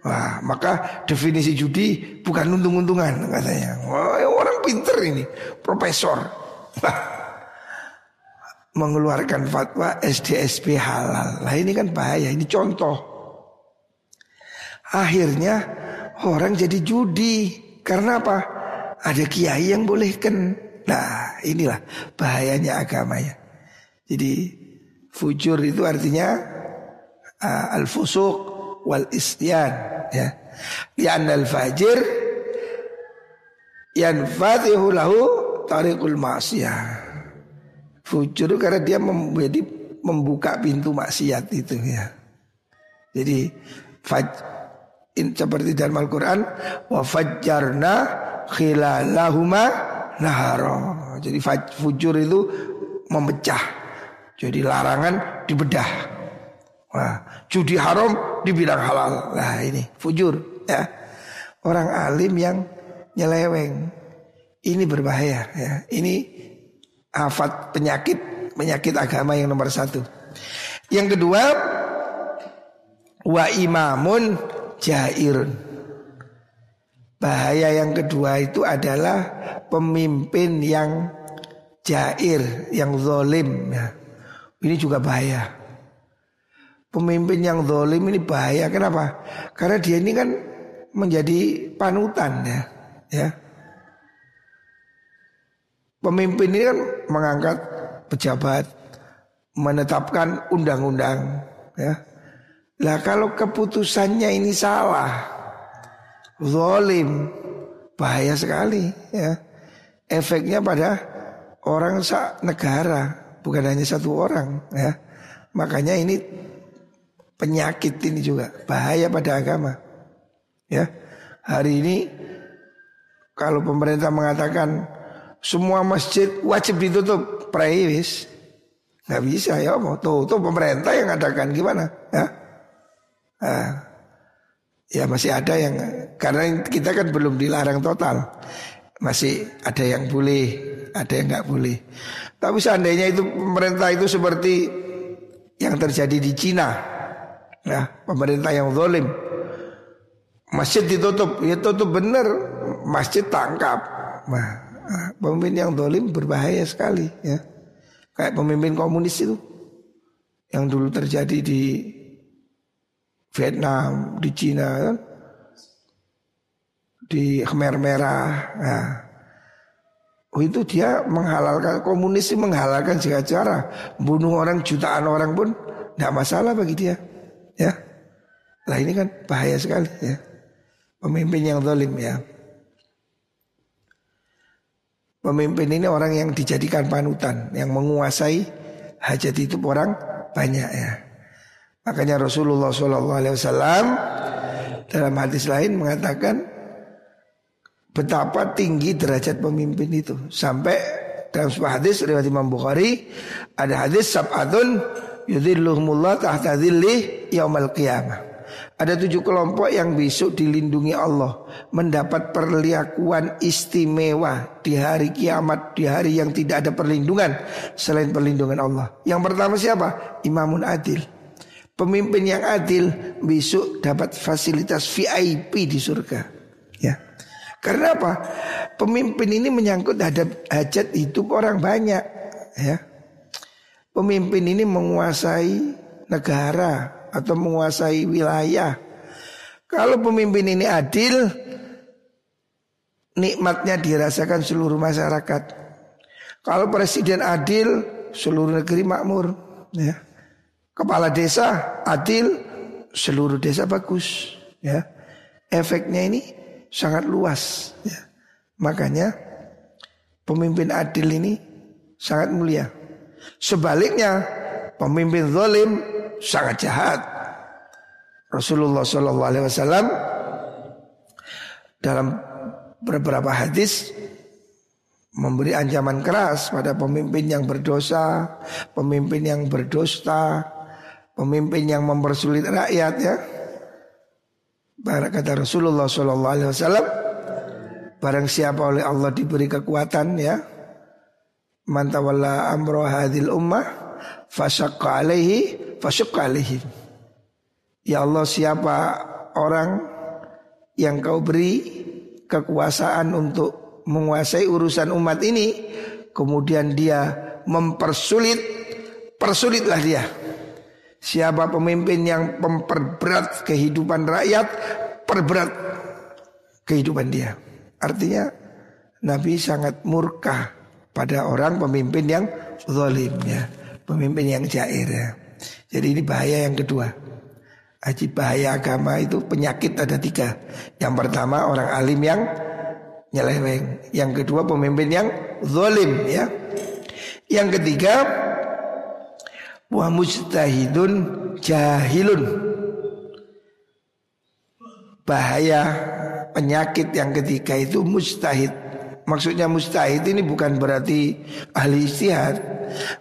Wah, maka definisi judi bukan untung-untungan katanya. Wah, orang pinter ini, profesor. <laughs> Mengeluarkan fatwa SDSP halal. Lah ini kan bahaya, ini contoh. Akhirnya orang jadi judi. Karena apa? Ada kiai yang bolehkan. Nah, inilah bahayanya agama ya. Jadi fujur itu artinya uh, al-fusuq wal isyan ya. Lian al-fajir fatihu lahu tariqul ma'siyah. Fujur karena dia menjadi membuka pintu maksiat itu ya. Jadi faj, in, seperti dalam Al-Qur'an wa fajjarna khilalahuma nahara. Jadi fujur itu memecah. Jadi larangan dibedah. Wah, judi haram dibilang halal. Nah ini fujur ya. Orang alim yang nyeleweng. Ini berbahaya ya. Ini afat penyakit penyakit agama yang nomor satu. Yang kedua wa imamun jairun. Bahaya yang kedua itu adalah pemimpin yang jair, yang zolim. Ya. Ini juga bahaya. Pemimpin yang zolim ini bahaya. Kenapa? Karena dia ini kan menjadi panutan ya. ya. Pemimpin ini kan mengangkat pejabat, menetapkan undang-undang ya. Lah kalau keputusannya ini salah, zolim, bahaya sekali ya. Efeknya pada orang sak negara, bukan hanya satu orang ya. Makanya ini penyakit ini juga bahaya pada agama. Ya. Hari ini kalau pemerintah mengatakan semua masjid wajib ditutup, praiwis nggak bisa ya mau tuh pemerintah yang mengatakan gimana? Ya? Nah, ya masih ada yang karena kita kan belum dilarang total. Masih ada yang boleh ada yang nggak boleh. Tapi seandainya itu pemerintah itu seperti yang terjadi di Cina ya pemerintah yang zalim. Masjid ditutup ya tutup benar. Masjid tangkap. Nah, pemimpin yang zalim berbahaya sekali ya kayak pemimpin komunis itu yang dulu terjadi di Vietnam di Cina kan di Khmer Merah nah, Oh itu dia menghalalkan komunis menghalalkan segala cara bunuh orang jutaan orang pun tidak masalah bagi dia. Ya. Lah ini kan bahaya sekali ya. Pemimpin yang zalim ya. Pemimpin ini orang yang dijadikan panutan, yang menguasai hajat itu orang banyak ya. Makanya Rasulullah SAW dalam hadis lain mengatakan betapa tinggi derajat pemimpin itu sampai dalam sebuah hadis riwayat Imam Bukhari ada hadis sab'atun yudhilluhumullah tahta dhilli yaumal qiyamah. Ada tujuh kelompok yang besok dilindungi Allah Mendapat perliakuan istimewa Di hari kiamat Di hari yang tidak ada perlindungan Selain perlindungan Allah. Yang pertama siapa? Imamun adil. Pemimpin yang adil Besok dapat fasilitas VIP di surga. Ya. Karena apa? Pemimpin ini menyangkut hajat hidup orang banyak Ya. Pemimpin ini menguasai negara atau menguasai wilayah. Kalau pemimpin ini adil, nikmatnya dirasakan seluruh masyarakat. Kalau presiden adil, seluruh negeri makmur. Ya. Kepala desa adil, seluruh desa bagus. Ya. Efeknya ini sangat luas. Ya. Makanya pemimpin adil ini sangat mulia. Sebaliknya pemimpin zalim sangat jahat. Rasulullah Shallallahu Alaihi Wasallam dalam beberapa hadis memberi ancaman keras pada pemimpin yang berdosa, pemimpin yang berdusta, pemimpin yang mempersulit rakyat ya. Barang kata Rasulullah Shallallahu Alaihi Wasallam, barang siapa oleh Allah diberi kekuatan ya, mantawalla amro hadil ummah, fasyakka alaihi, fasyakka alaihi. Ya Allah siapa orang yang kau beri kekuasaan untuk menguasai urusan umat ini, kemudian dia mempersulit, persulitlah dia. Siapa pemimpin yang memperberat kehidupan rakyat, perberat kehidupan dia. Artinya Nabi sangat murka pada orang pemimpin yang zalim ya, pemimpin yang jair ya. Jadi ini bahaya yang kedua. Haji bahaya agama itu penyakit ada tiga. Yang pertama orang alim yang nyeleweng. Yang kedua pemimpin yang zalim ya. Yang ketiga wa mujtahidun jahilun. Bahaya penyakit yang ketiga itu mustahid. Maksudnya mustahid ini bukan berarti ahli istihad.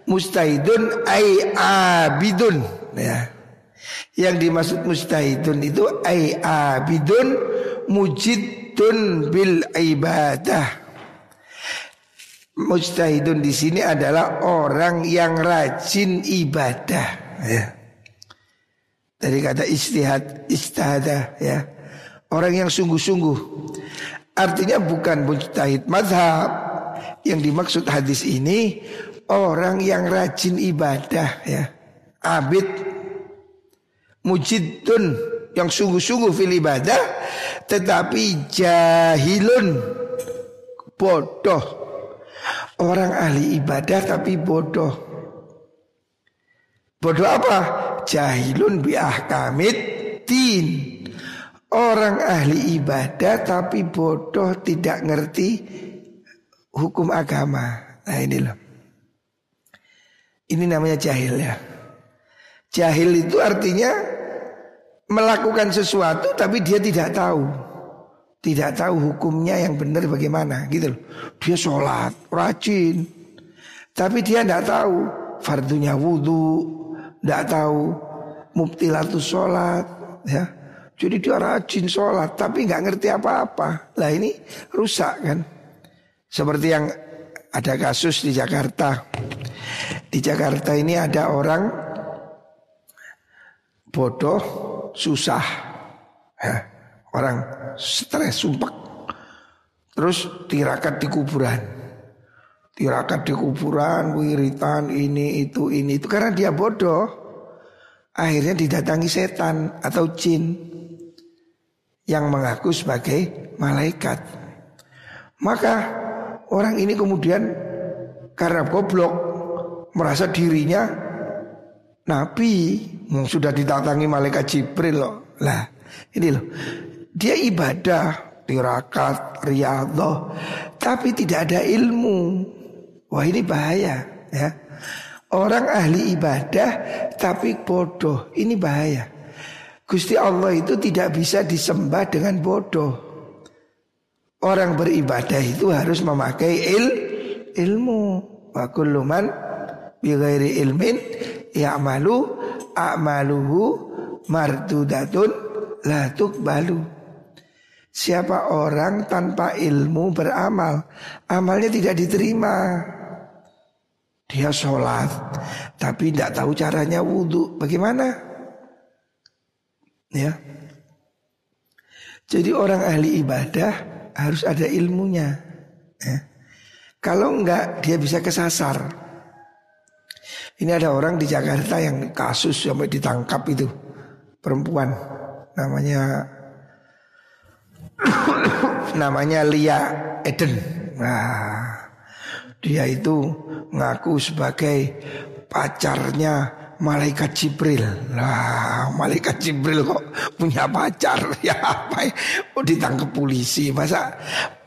Mustahidun ay abidun ya. Yang dimaksud mustahidun itu ay abidun mujidun bil ibadah. Mujtahidun di sini adalah orang yang rajin ibadah ya. Dari kata istihad, istihada ya. Orang yang sungguh-sungguh. Artinya bukan mujtahid mazhab. Yang dimaksud hadis ini orang yang rajin ibadah ya. Abid mujidun yang sungguh-sungguh fil ibadah tetapi jahilun bodoh orang ahli ibadah tapi bodoh bodoh apa jahilun bi ahkamid tin orang ahli ibadah tapi bodoh tidak ngerti hukum agama nah ini loh ini namanya jahil ya Jahil itu artinya melakukan sesuatu tapi dia tidak tahu. Tidak tahu hukumnya yang benar bagaimana gitu loh. Dia sholat, rajin. Tapi dia tidak tahu fardunya wudhu. Tidak tahu mubtilatus sholat. Ya. Jadi dia rajin sholat tapi nggak ngerti apa-apa. Lah ini rusak kan. Seperti yang ada kasus di Jakarta. Di Jakarta ini ada orang bodoh, susah. Ya, orang stres, sumpah. Terus tirakat di kuburan. Tirakat di kuburan, wiritan, ini, itu, ini, itu. Karena dia bodoh. Akhirnya didatangi setan atau jin. Yang mengaku sebagai malaikat. Maka orang ini kemudian karena goblok merasa dirinya Nabi sudah didatangi malaikat Jibril loh. Lah, ini loh. Dia ibadah, tirakat, riyadhah, tapi tidak ada ilmu. Wah, ini bahaya ya. Orang ahli ibadah tapi bodoh, ini bahaya. Gusti Allah itu tidak bisa disembah dengan bodoh. Orang beribadah itu harus memakai il, ilmu. Wa kullu man ilmin ya'malu a'maluhu mardudatun la tuqbalu. Siapa orang tanpa ilmu beramal, amalnya tidak diterima. Dia sholat, tapi tidak tahu caranya wudhu. Bagaimana? Ya. Jadi orang ahli ibadah harus ada ilmunya. Ya. Kalau enggak, dia bisa kesasar. Ini ada orang di Jakarta yang kasus sampai ditangkap itu perempuan namanya <coughs> namanya Lia Eden. Nah, dia itu ngaku sebagai pacarnya malaikat Jibril. Lah, malaikat Jibril kok punya pacar? <laughs> Ya apa? Ya? Oh ditangkap polisi. Masa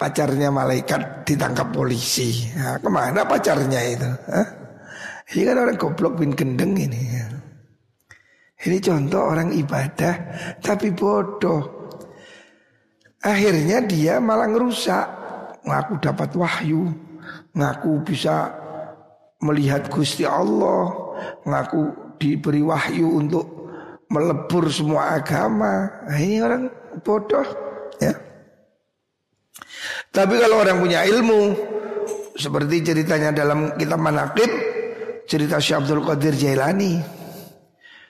pacarnya malaikat ditangkap polisi? Nah, ke mana pacarnya itu? Hah? Ini kan orang goblok bin gendeng ini. Ini contoh orang ibadah tapi bodoh. Akhirnya dia malah ngerusak. Ngaku dapat wahyu, ngaku bisa melihat Gusti Allah, ngaku diberi wahyu untuk melebur semua agama. Nah, ini orang bodoh, ya. Tapi kalau orang punya ilmu, seperti ceritanya dalam kitab Manaqib, cerita Syekh Qadir Jailani.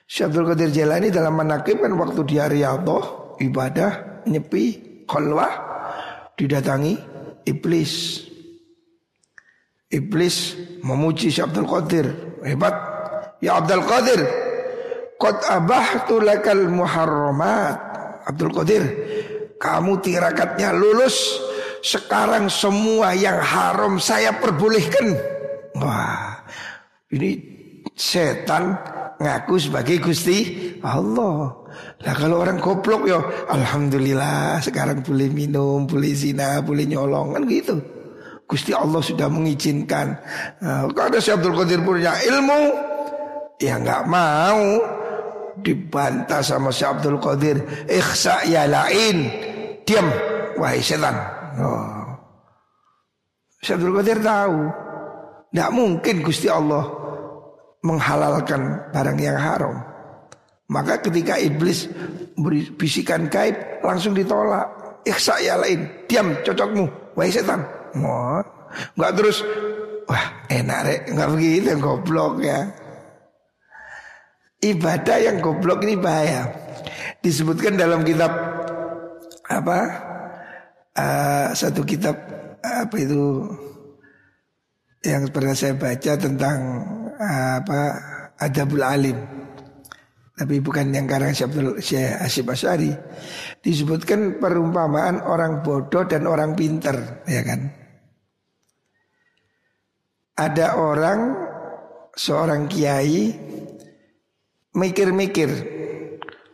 Syekh Qadir Jailani dalam Manaqib kan waktu dia riyadhah, ibadah, nyepi, khalwah didatangi iblis. Iblis memuji Syekh Qadir. Hebat. Ya Abdul Qadir. Qad abahtu lakal muharramat. Abdul Qadir. Kamu tirakatnya lulus. Sekarang semua yang haram saya perbolehkan. Wah. Ini setan ngaku sebagai Gusti Allah. Lah kalau orang goblok ya alhamdulillah sekarang boleh minum, boleh zina, boleh nyolong kan gitu. Gusti Allah sudah mengizinkan. Nah, kalau si Abdul Qadir punya ilmu, ya nggak mau dibantah sama si Abdul Qadir. Ikhsa ya lain, diam, wahai setan. Oh. Si Abdul Qadir tahu, nggak mungkin Gusti Allah menghalalkan barang yang haram. Maka ketika iblis bisikan gaib langsung ditolak. Iksa ya lain, diam cocokmu, wahai setan. Oh, enggak terus wah enak rek, enggak begitu goblok ya. Ibadah yang goblok ini bahaya. Disebutkan dalam kitab apa? Uh, satu kitab apa itu yang pernah saya baca tentang uh, apa Adabul Alim tapi bukan yang karang Syekh Asyib Asyari disebutkan perumpamaan orang bodoh dan orang pinter ya kan ada orang seorang kiai mikir-mikir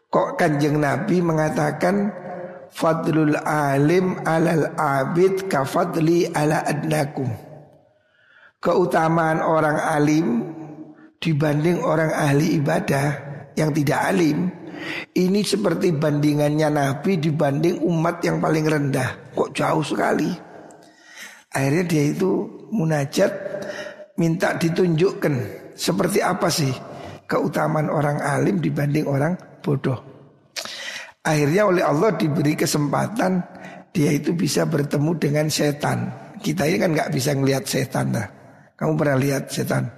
kok kanjeng Nabi mengatakan fadlul alim alal abid kafadli ala adnakum keutamaan orang alim dibanding orang ahli ibadah yang tidak alim ini seperti bandingannya Nabi dibanding umat yang paling rendah. Kok jauh sekali. Akhirnya dia itu munajat minta ditunjukkan seperti apa sih keutamaan orang alim dibanding orang bodoh. Akhirnya oleh Allah diberi kesempatan dia itu bisa bertemu dengan setan. Kita ini kan nggak bisa ngelihat setan lah. Kamu pernah lihat setan?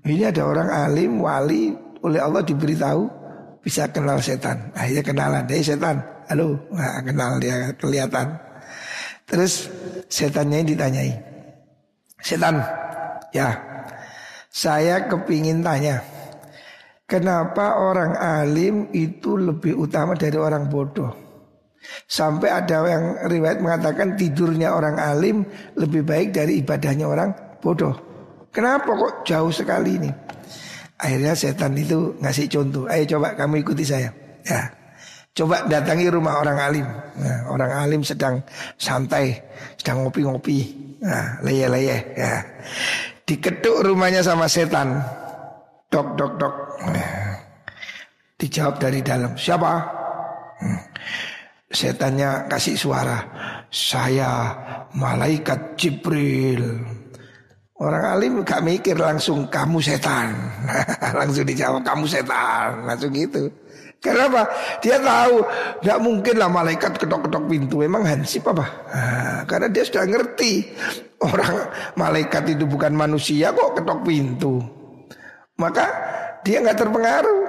Ini ada orang alim, wali, oleh Allah diberitahu bisa kenal setan. Akhirnya kenalan, dia setan. Halo, nah, kenal dia kelihatan. Terus setannya ditanyai. Setan, ya saya kepingin tanya. Kenapa orang alim itu lebih utama dari orang bodoh? Sampai ada yang riwayat mengatakan tidurnya orang alim lebih baik dari ibadahnya orang bodoh. Kenapa kok jauh sekali ini? Akhirnya setan itu ngasih contoh. Ayo coba kamu ikuti saya. Ya. Coba datangi rumah orang alim. Nah, orang alim sedang santai, sedang ngopi-ngopi. Nah, leye-leye ya. Diketuk rumahnya sama setan. Dok, dok, dok. Dijawab dari dalam. Siapa? Hmm. Setannya kasih suara. Saya malaikat Jibril. Orang alim gak mikir langsung kamu setan. <laughs> langsung dijawab kamu setan. Langsung gitu. Kenapa? Dia tahu tidak mungkin lah malaikat ketok-ketok pintu. Emang hansip apa? Nah, karena dia sudah ngerti orang malaikat itu bukan manusia kok ketok pintu. Maka dia nggak terpengaruh.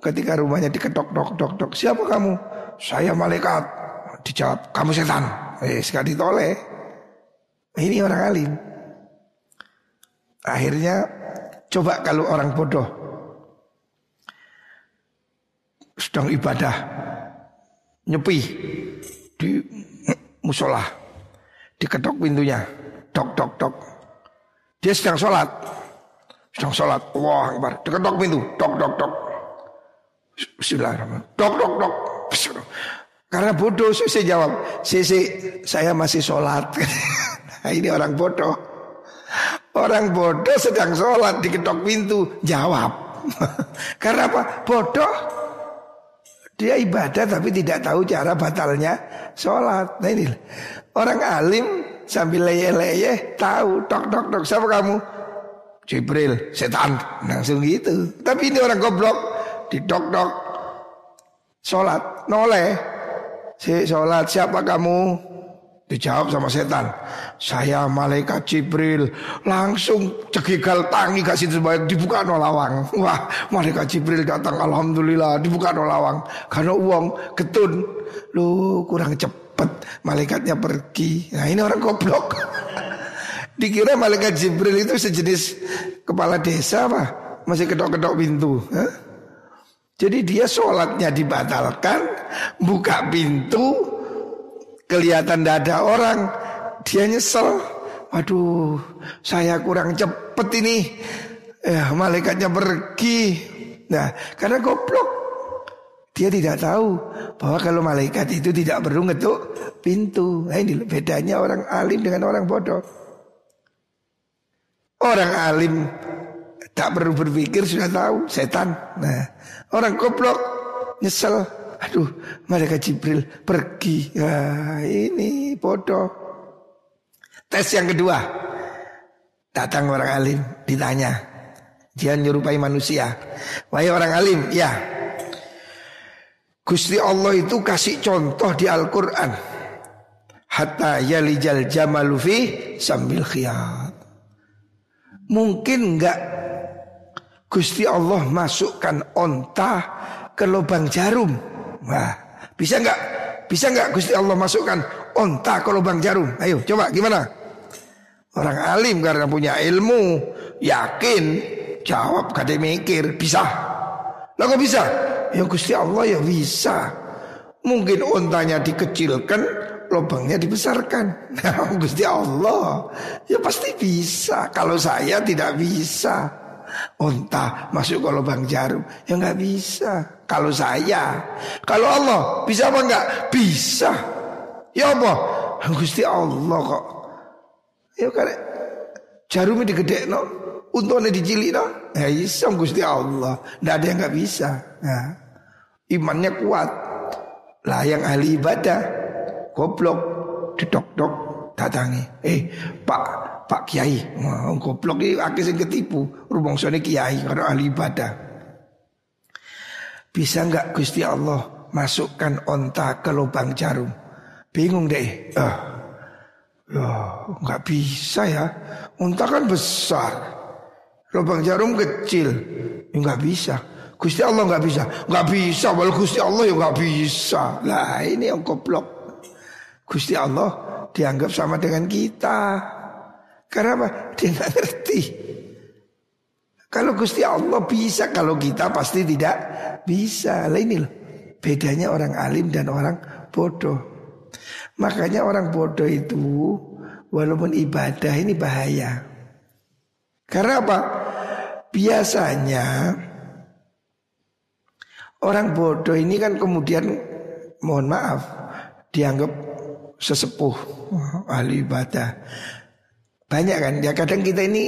Ketika rumahnya diketok dok dok dok siapa kamu? Saya malaikat. Dijawab kamu setan. Eh sekali toleh. Ini orang alim. Akhirnya coba kalau orang bodoh sedang ibadah nyepi di musola diketok pintunya dok dok dok Dia sedang sholat. Sedang sholat. Wah, akbar. Diketok pintu. Dok, dok, dok. Bismillahirrahmanirrahim. Dok, dok, dok. Karena bodoh, saya jawab. Sisi, saya masih sholat. <laughs> nah, ini orang bodoh. Orang bodoh sedang sholat diketok pintu. Jawab. <laughs> Karena apa? Bodoh. Dia ibadah tapi tidak tahu cara batalnya sholat. Nah ini orang alim sambil leye-leye tahu tok tok tok siapa kamu? Jibril, setan, langsung gitu. Tapi ini orang goblok di tok tok sholat noleh. Si sholat siapa kamu? Dijawab sama setan. Saya malaikat Jibril. Langsung cegigal tangi kasih sebanyak dibuka no lawang. <laughs> Wah, malaikat Jibril datang alhamdulillah dibuka no lawang. Karena uang ketun. Lu kurang cepet malaikatnya pergi. Nah, ini orang goblok. <laughs> Dikira malaikat Jibril itu sejenis kepala desa apa? Masih kedok-kedok pintu. Hah? Jadi dia sholatnya dibatalkan, buka pintu, kelihatan tidak ada orang, dia nyesel. Waduh, saya kurang cepet ini. Ya, malaikatnya pergi. Nah, karena goblok. Dia tidak tahu bahwa kalau malaikat itu tidak perlu ngetuk pintu. Nah, ini bedanya orang alim dengan orang bodoh. Orang alim tak perlu berpikir sudah tahu setan. Nah, orang goblok nyesel Aduh, malaikat Jibril pergi. Ya, ini bodoh. Tes yang kedua. Datang orang alim, ditanya. Dia nyerupai manusia. Wahai orang alim, ya. Gusti Allah itu kasih contoh di Al-Quran. Hatta yalijal jamalufi sambil khiyat. Mungkin enggak Gusti Allah masukkan onta ke lubang jarum Wah, bisa nggak? Bisa nggak Gusti Allah masukkan onta ke lubang jarum? Ayo, coba gimana? Orang alim karena punya ilmu, yakin, jawab gak mikir, bisa. Lah kok bisa? Ya Gusti Allah ya bisa. Mungkin ontanya dikecilkan, lubangnya dibesarkan. <laughs> Nah, Gusti Allah ya pasti bisa. Kalau saya tidak bisa. Onta masuk ke lubang jarum Ya nggak bisa Kalau saya Kalau Allah bisa apa enggak? Bisa Ya apa? Gusti Allah kok Ya kan Jarumnya digede no Untungnya dicilik no Ya bisa Gusti Allah Tidak ada yang nggak bisa nah, Imannya kuat Lah yang ahli ibadah Goblok Didok-dok Datangi Eh pak Pak Kiai, wah goblok iki akeh sing ketipu. Rumangsane Kiai karena ahli ibadah. Bisa enggak Gusti Allah masukkan onta ke lubang jarum? Bingung deh. Ah. Ya, enggak bisa ya. Onta kan besar. Lubang jarum kecil. Enggak bisa. Gusti Allah enggak bisa. Enggak bisa, walau Gusti Allah ya enggak bisa. Lah ini yang goblok. Gusti Allah dianggap sama dengan kita. Karena apa? Dia nggak ngerti. Kalau Gusti Allah bisa, kalau kita pasti tidak bisa. Lah ini loh, bedanya orang alim dan orang bodoh. Makanya orang bodoh itu walaupun ibadah ini bahaya. Karena apa? Biasanya orang bodoh ini kan kemudian mohon maaf dianggap sesepuh ahli ibadah. Banyak kan ya kadang kita ini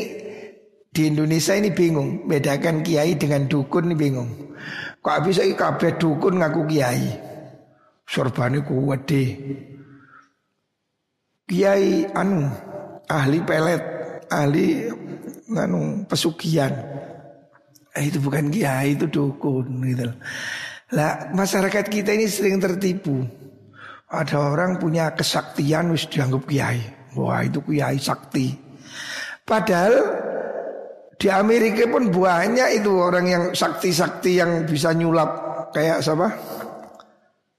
di Indonesia ini bingung bedakan kiai dengan dukun ini bingung. Kok bisa kabeh dukun ngaku kiai? Sorbane kuat deh. Kiai anu ahli pelet, ahli anu pesugihan. Eh, itu bukan kiai itu dukun gitu. Lah masyarakat kita ini sering tertipu. Ada orang punya kesaktian wis dianggap kiai. Wah itu kiai sakti. Padahal di Amerika pun banyak itu orang yang sakti-sakti yang bisa nyulap kayak siapa?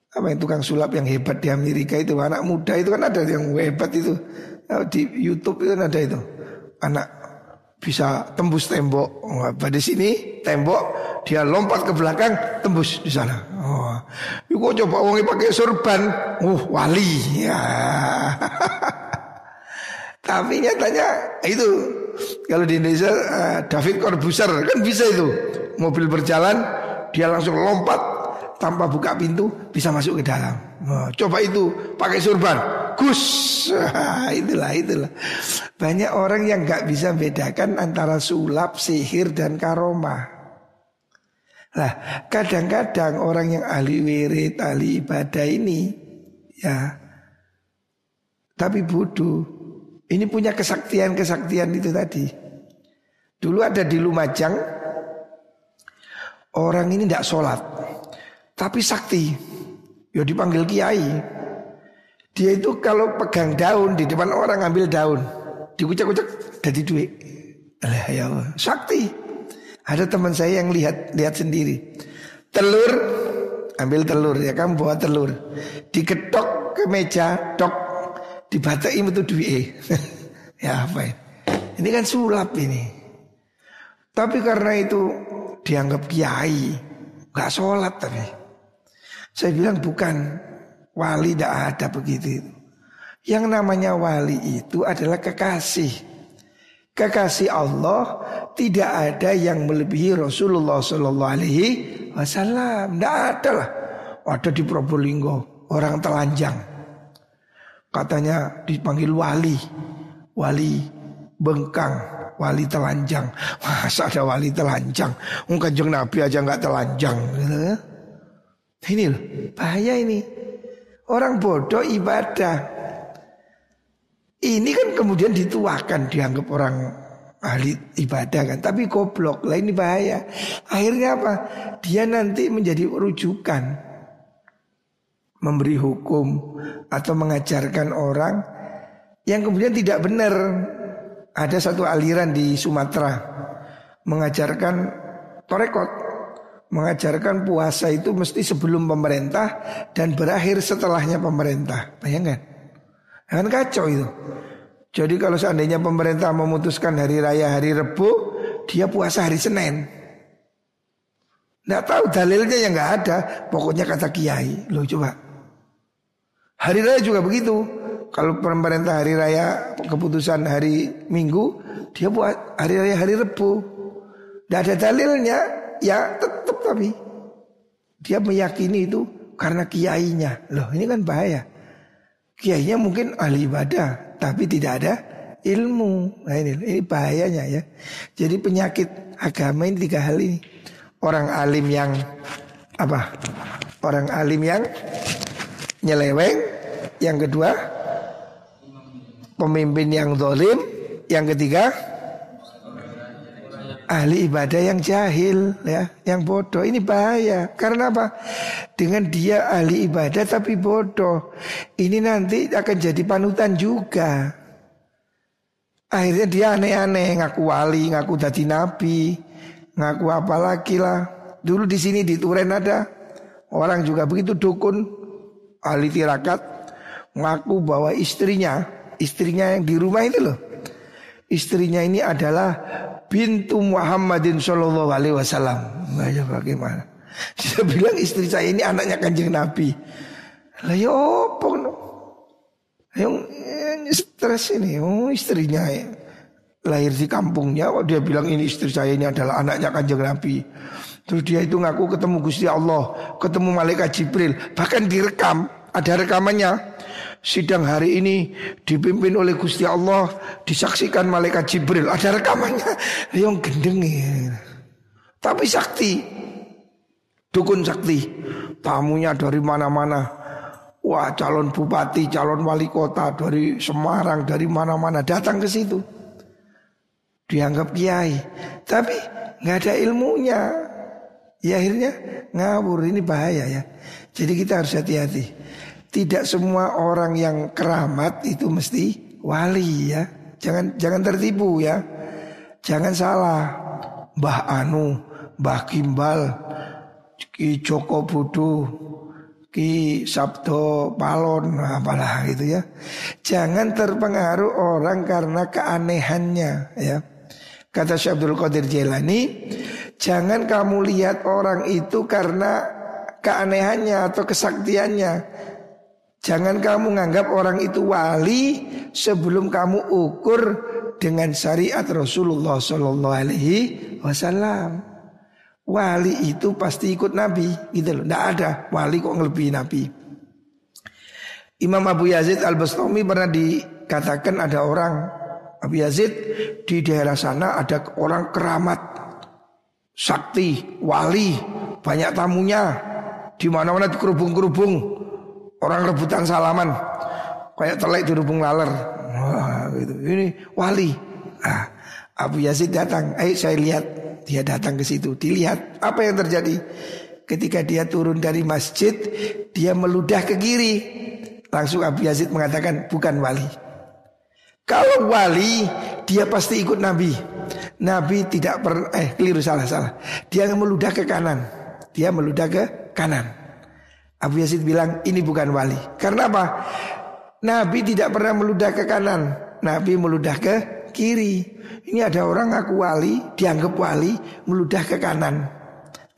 Apa yang tukang sulap yang hebat di Amerika itu anak muda itu kan ada yang hebat itu di YouTube itu kan ada itu anak bisa tembus tembok. Wah, pada sini tembok dia lompat ke belakang tembus di sana. Oh, yuk coba uangnya pakai sorban, uh wali ya. <laughs> Tapi nyatanya itu kalau di Indonesia uh, David Corbuzier kan bisa itu. Mobil berjalan dia langsung lompat tanpa buka pintu bisa masuk ke dalam. Oh, coba itu pakai surban. Gus. itulah itulah. Banyak orang yang nggak bisa bedakan antara sulap, sihir dan karomah. Nah, kadang-kadang orang yang ahli wirid, ahli ibadah ini ya tapi bodoh. Ini punya kesaktian-kesaktian itu tadi. Dulu ada di Lumajang orang ini tidak sholat, tapi sakti. Ya dipanggil kiai. Dia itu kalau pegang daun di depan orang ambil daun, dikucak-kucak jadi duit. Alah ya Allah, sakti. Ada teman saya yang lihat lihat sendiri. Telur ambil telur ya kamu bawa telur. Diketok ke meja, tok dibatai itu duit. <laughs> ya apa ini? Ini kan sulap ini. Tapi karena itu dianggap kiai, nggak sholat tapi. Saya bilang bukan wali tidak ada begitu. Yang namanya wali itu adalah kekasih kekasih Allah tidak ada yang melebihi Rasulullah Sallallahu Alaihi Wasallam. Tidak ada lah. Ada di Probolinggo orang telanjang. Katanya dipanggil wali, wali bengkang, wali telanjang. <laughs> Masa ada wali telanjang? Mungkin Nabi aja nggak telanjang. Gitu. Ini loh, bahaya ini. Orang bodoh ibadah. Ini kan kemudian dituakan dianggap orang ahli ibadah kan, tapi goblok lah ini bahaya. Akhirnya apa? Dia nanti menjadi rujukan memberi hukum atau mengajarkan orang yang kemudian tidak benar. Ada satu aliran di Sumatera mengajarkan torekot, mengajarkan puasa itu mesti sebelum pemerintah dan berakhir setelahnya pemerintah. Bayangkan. Kan kacau itu. Jadi kalau seandainya pemerintah memutuskan hari raya hari Rebu, dia puasa hari Senin. Nggak tahu dalilnya yang nggak ada. Pokoknya kata kiai. Loh coba. Hari raya juga begitu. Kalau pemerintah hari raya keputusan hari Minggu, dia buat hari raya hari Rebu. Tidak ada dalilnya, ya tetap tapi dia meyakini itu karena kiainya. Loh ini kan bahaya. Kiainya mungkin ahli ibadah, tapi tidak ada ilmu. Nah ini, ini bahayanya ya. Jadi penyakit agama ini tiga hal ini. Orang alim yang apa? Orang alim yang nyeleweng. Yang kedua, pemimpin yang dolim. Yang ketiga, ahli ibadah yang jahil ya, yang bodoh. Ini bahaya. Karena apa? Dengan dia ahli ibadah tapi bodoh. Ini nanti akan jadi panutan juga. Akhirnya dia aneh-aneh, ngaku wali, ngaku dadi nabi, ngaku apa lagi lah. Dulu di sini di Turen ada orang juga begitu dukun ahli tirakat ngaku bahwa istrinya, istrinya yang di rumah itu loh. Istrinya ini adalah bintu Muhammadin Shallallahu Alaihi Wasallam. Nah, bagaimana? <laughs> Dia bilang istri saya ini anaknya kanjeng Nabi. Lah ya apa no? Yang stres ini, oh istrinya ya. lahir di kampungnya, oh, dia bilang ini istri saya ini adalah anaknya kanjeng Nabi. Terus dia itu ngaku ketemu Gusti Allah, ketemu malaikat Jibril, bahkan direkam, ada rekamannya sidang hari ini dipimpin oleh Gusti Allah, disaksikan malaikat Jibril, ada rekamannya. <laughs> Yang gendeng ya. Tapi sakti. Dukun sakti. Tamunya dari mana-mana. Wah, calon bupati, calon wali kota dari Semarang, dari mana-mana datang ke situ. Dianggap kiai, tapi nggak ada ilmunya. Ya akhirnya ngawur ini bahaya ya. Jadi kita harus hati-hati. Tidak semua orang yang keramat itu mesti wali ya. Jangan jangan tertipu ya. Jangan salah. Mbah Anu, Mbah Kimbal, Ki Joko Budu, Ki Sabdo Palon, apalah gitu ya. Jangan terpengaruh orang karena keanehannya ya. Kata Syekh Abdul Qadir Jailani, jangan kamu lihat orang itu karena keanehannya atau kesaktiannya, Jangan kamu menganggap orang itu wali sebelum kamu ukur dengan syariat Rasulullah Shallallahu Alaihi Wasallam. Wali itu pasti ikut Nabi, gitu loh. Tidak ada wali kok ngelebihi Nabi. Imam Abu Yazid Al Bastami pernah dikatakan ada orang Abu Yazid di daerah sana ada orang keramat, sakti, wali, banyak tamunya, di mana-mana kerubung-kerubung, orang rebutan salaman, kayak telek di rubung laler. Wah, gitu. Ini wali. Ah, Abu Yazid datang, ayo saya lihat dia datang ke situ, dilihat apa yang terjadi. Ketika dia turun dari masjid, dia meludah ke kiri. Langsung Abu Yazid mengatakan bukan wali. Kalau wali, dia pasti ikut Nabi. Nabi tidak pernah, eh keliru salah salah. Dia meludah ke kanan. Dia meludah ke kanan. Abu Yazid bilang ini bukan wali. Karena apa? Nabi tidak pernah meludah ke kanan. Nabi meludah ke kiri. Ini ada orang aku wali, dianggap wali, meludah ke kanan.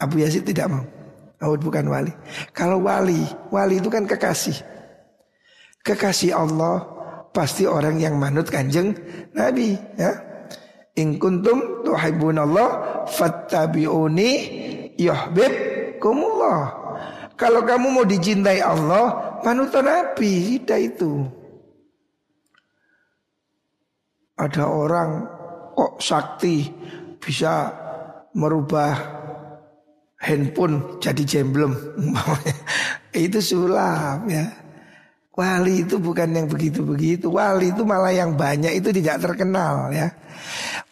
Abu Yazid tidak mau. Oh bukan wali. Kalau wali, wali itu kan kekasih. Kekasih Allah pasti orang yang manut kanjeng Nabi ya. In kuntum Allah fattabi'uni yuhibbukumullah. Kalau kamu mau dicintai Allah, manut Nabi, tidak itu. Ada orang kok sakti bisa merubah handphone jadi jemblem. <laughs> itu sulap ya. Wali itu bukan yang begitu-begitu. Wali itu malah yang banyak itu tidak terkenal ya.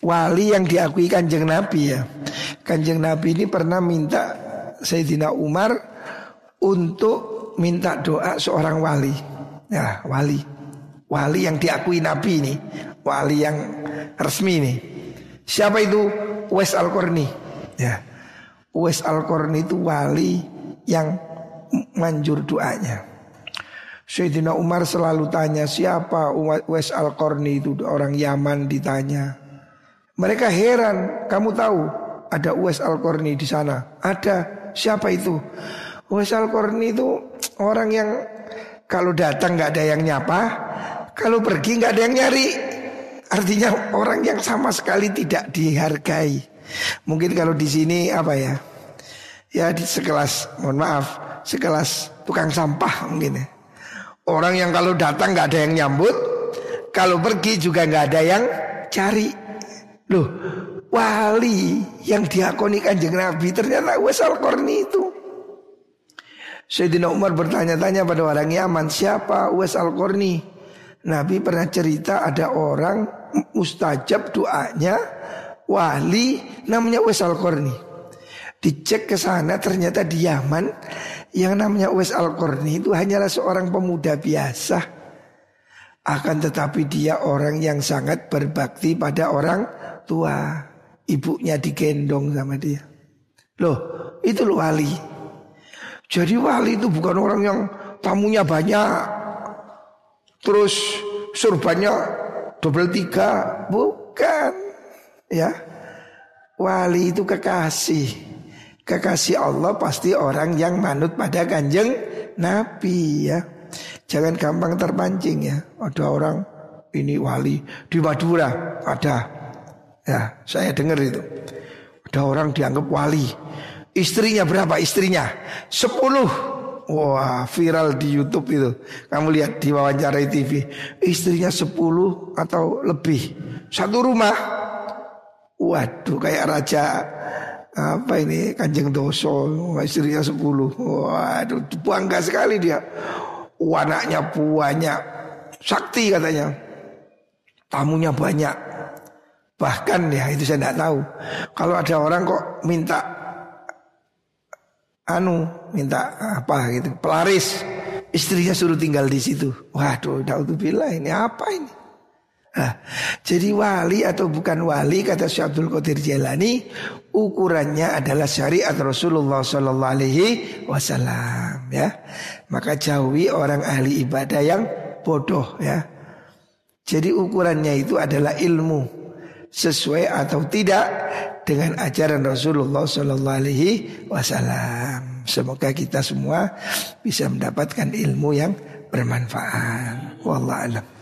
Wali yang diakui kanjeng Nabi ya. Kanjeng Nabi ini pernah minta Sayyidina Umar untuk minta doa seorang wali. Ya, wali. Wali yang diakui Nabi ini wali yang resmi nih. Siapa itu? Wes Al-Qarni. Ya. Wes Al-Qarni itu wali yang manjur doanya. Sayyidina Umar selalu tanya siapa Wes Al-Qarni itu orang Yaman ditanya. Mereka heran, kamu tahu ada Wes Al-Qarni di sana? Ada. Siapa itu? Wes Al-Qarni itu orang yang kalau datang nggak ada yang nyapa, kalau pergi nggak ada yang nyari. Artinya orang yang sama sekali tidak dihargai. Mungkin kalau di sini apa ya? Ya di sekelas, mohon maaf, sekelas tukang sampah mungkin ya. Orang yang kalau datang nggak ada yang nyambut, kalau pergi juga nggak ada yang cari. Loh, wali yang diakoni kanjeng Nabi ternyata Wesal Korni itu. Sayyidina Umar bertanya-tanya pada orang Yaman, siapa Wesal Korni? Nabi pernah cerita ada orang mustajab doanya wali namanya Wes Al Qarni. Dicek ke sana ternyata di Yaman yang namanya Wes Al itu hanyalah seorang pemuda biasa. Akan tetapi dia orang yang sangat berbakti pada orang tua. Ibunya digendong sama dia. Loh, itu loh wali. Jadi wali itu bukan orang yang tamunya banyak. Terus surbannya double tiga. Bukan ya. Wali itu kekasih. Kekasih Allah pasti orang yang manut pada kanjeng Nabi ya. Jangan gampang terpancing ya. Ada orang ini wali di Madura ada. Ya saya dengar itu. Ada orang dianggap wali istrinya berapa istrinya? Sepuluh. Wah viral di Youtube itu. Kamu lihat di wawancara TV Istrinya 10 atau lebih. Satu rumah. Waduh kayak raja Apa ini Kanjeng Doso. Istrinya 10 Waduh bangga sekali dia. Anaknya banyak. Sakti katanya. Tamunya banyak. Bahkan ya itu saya tidak tahu. Kalau ada orang kok minta anu minta apa gitu pelaris. Istrinya suruh tinggal di situ. Waduh naudzubillah ini apa ini? Nah, jadi wali atau bukan wali kata Syekh Abdul Qadir Jailani ukurannya adalah syariat Rasulullah Sallallahu Alaihi Wasallam ya. Maka jauhi orang ahli ibadah yang bodoh ya. Jadi ukurannya itu adalah ilmu sesuai atau tidak dengan ajaran Rasulullah Sallallahu Alaihi Wasallam. Semoga kita semua bisa mendapatkan ilmu yang bermanfaat. Wallahu a'lam.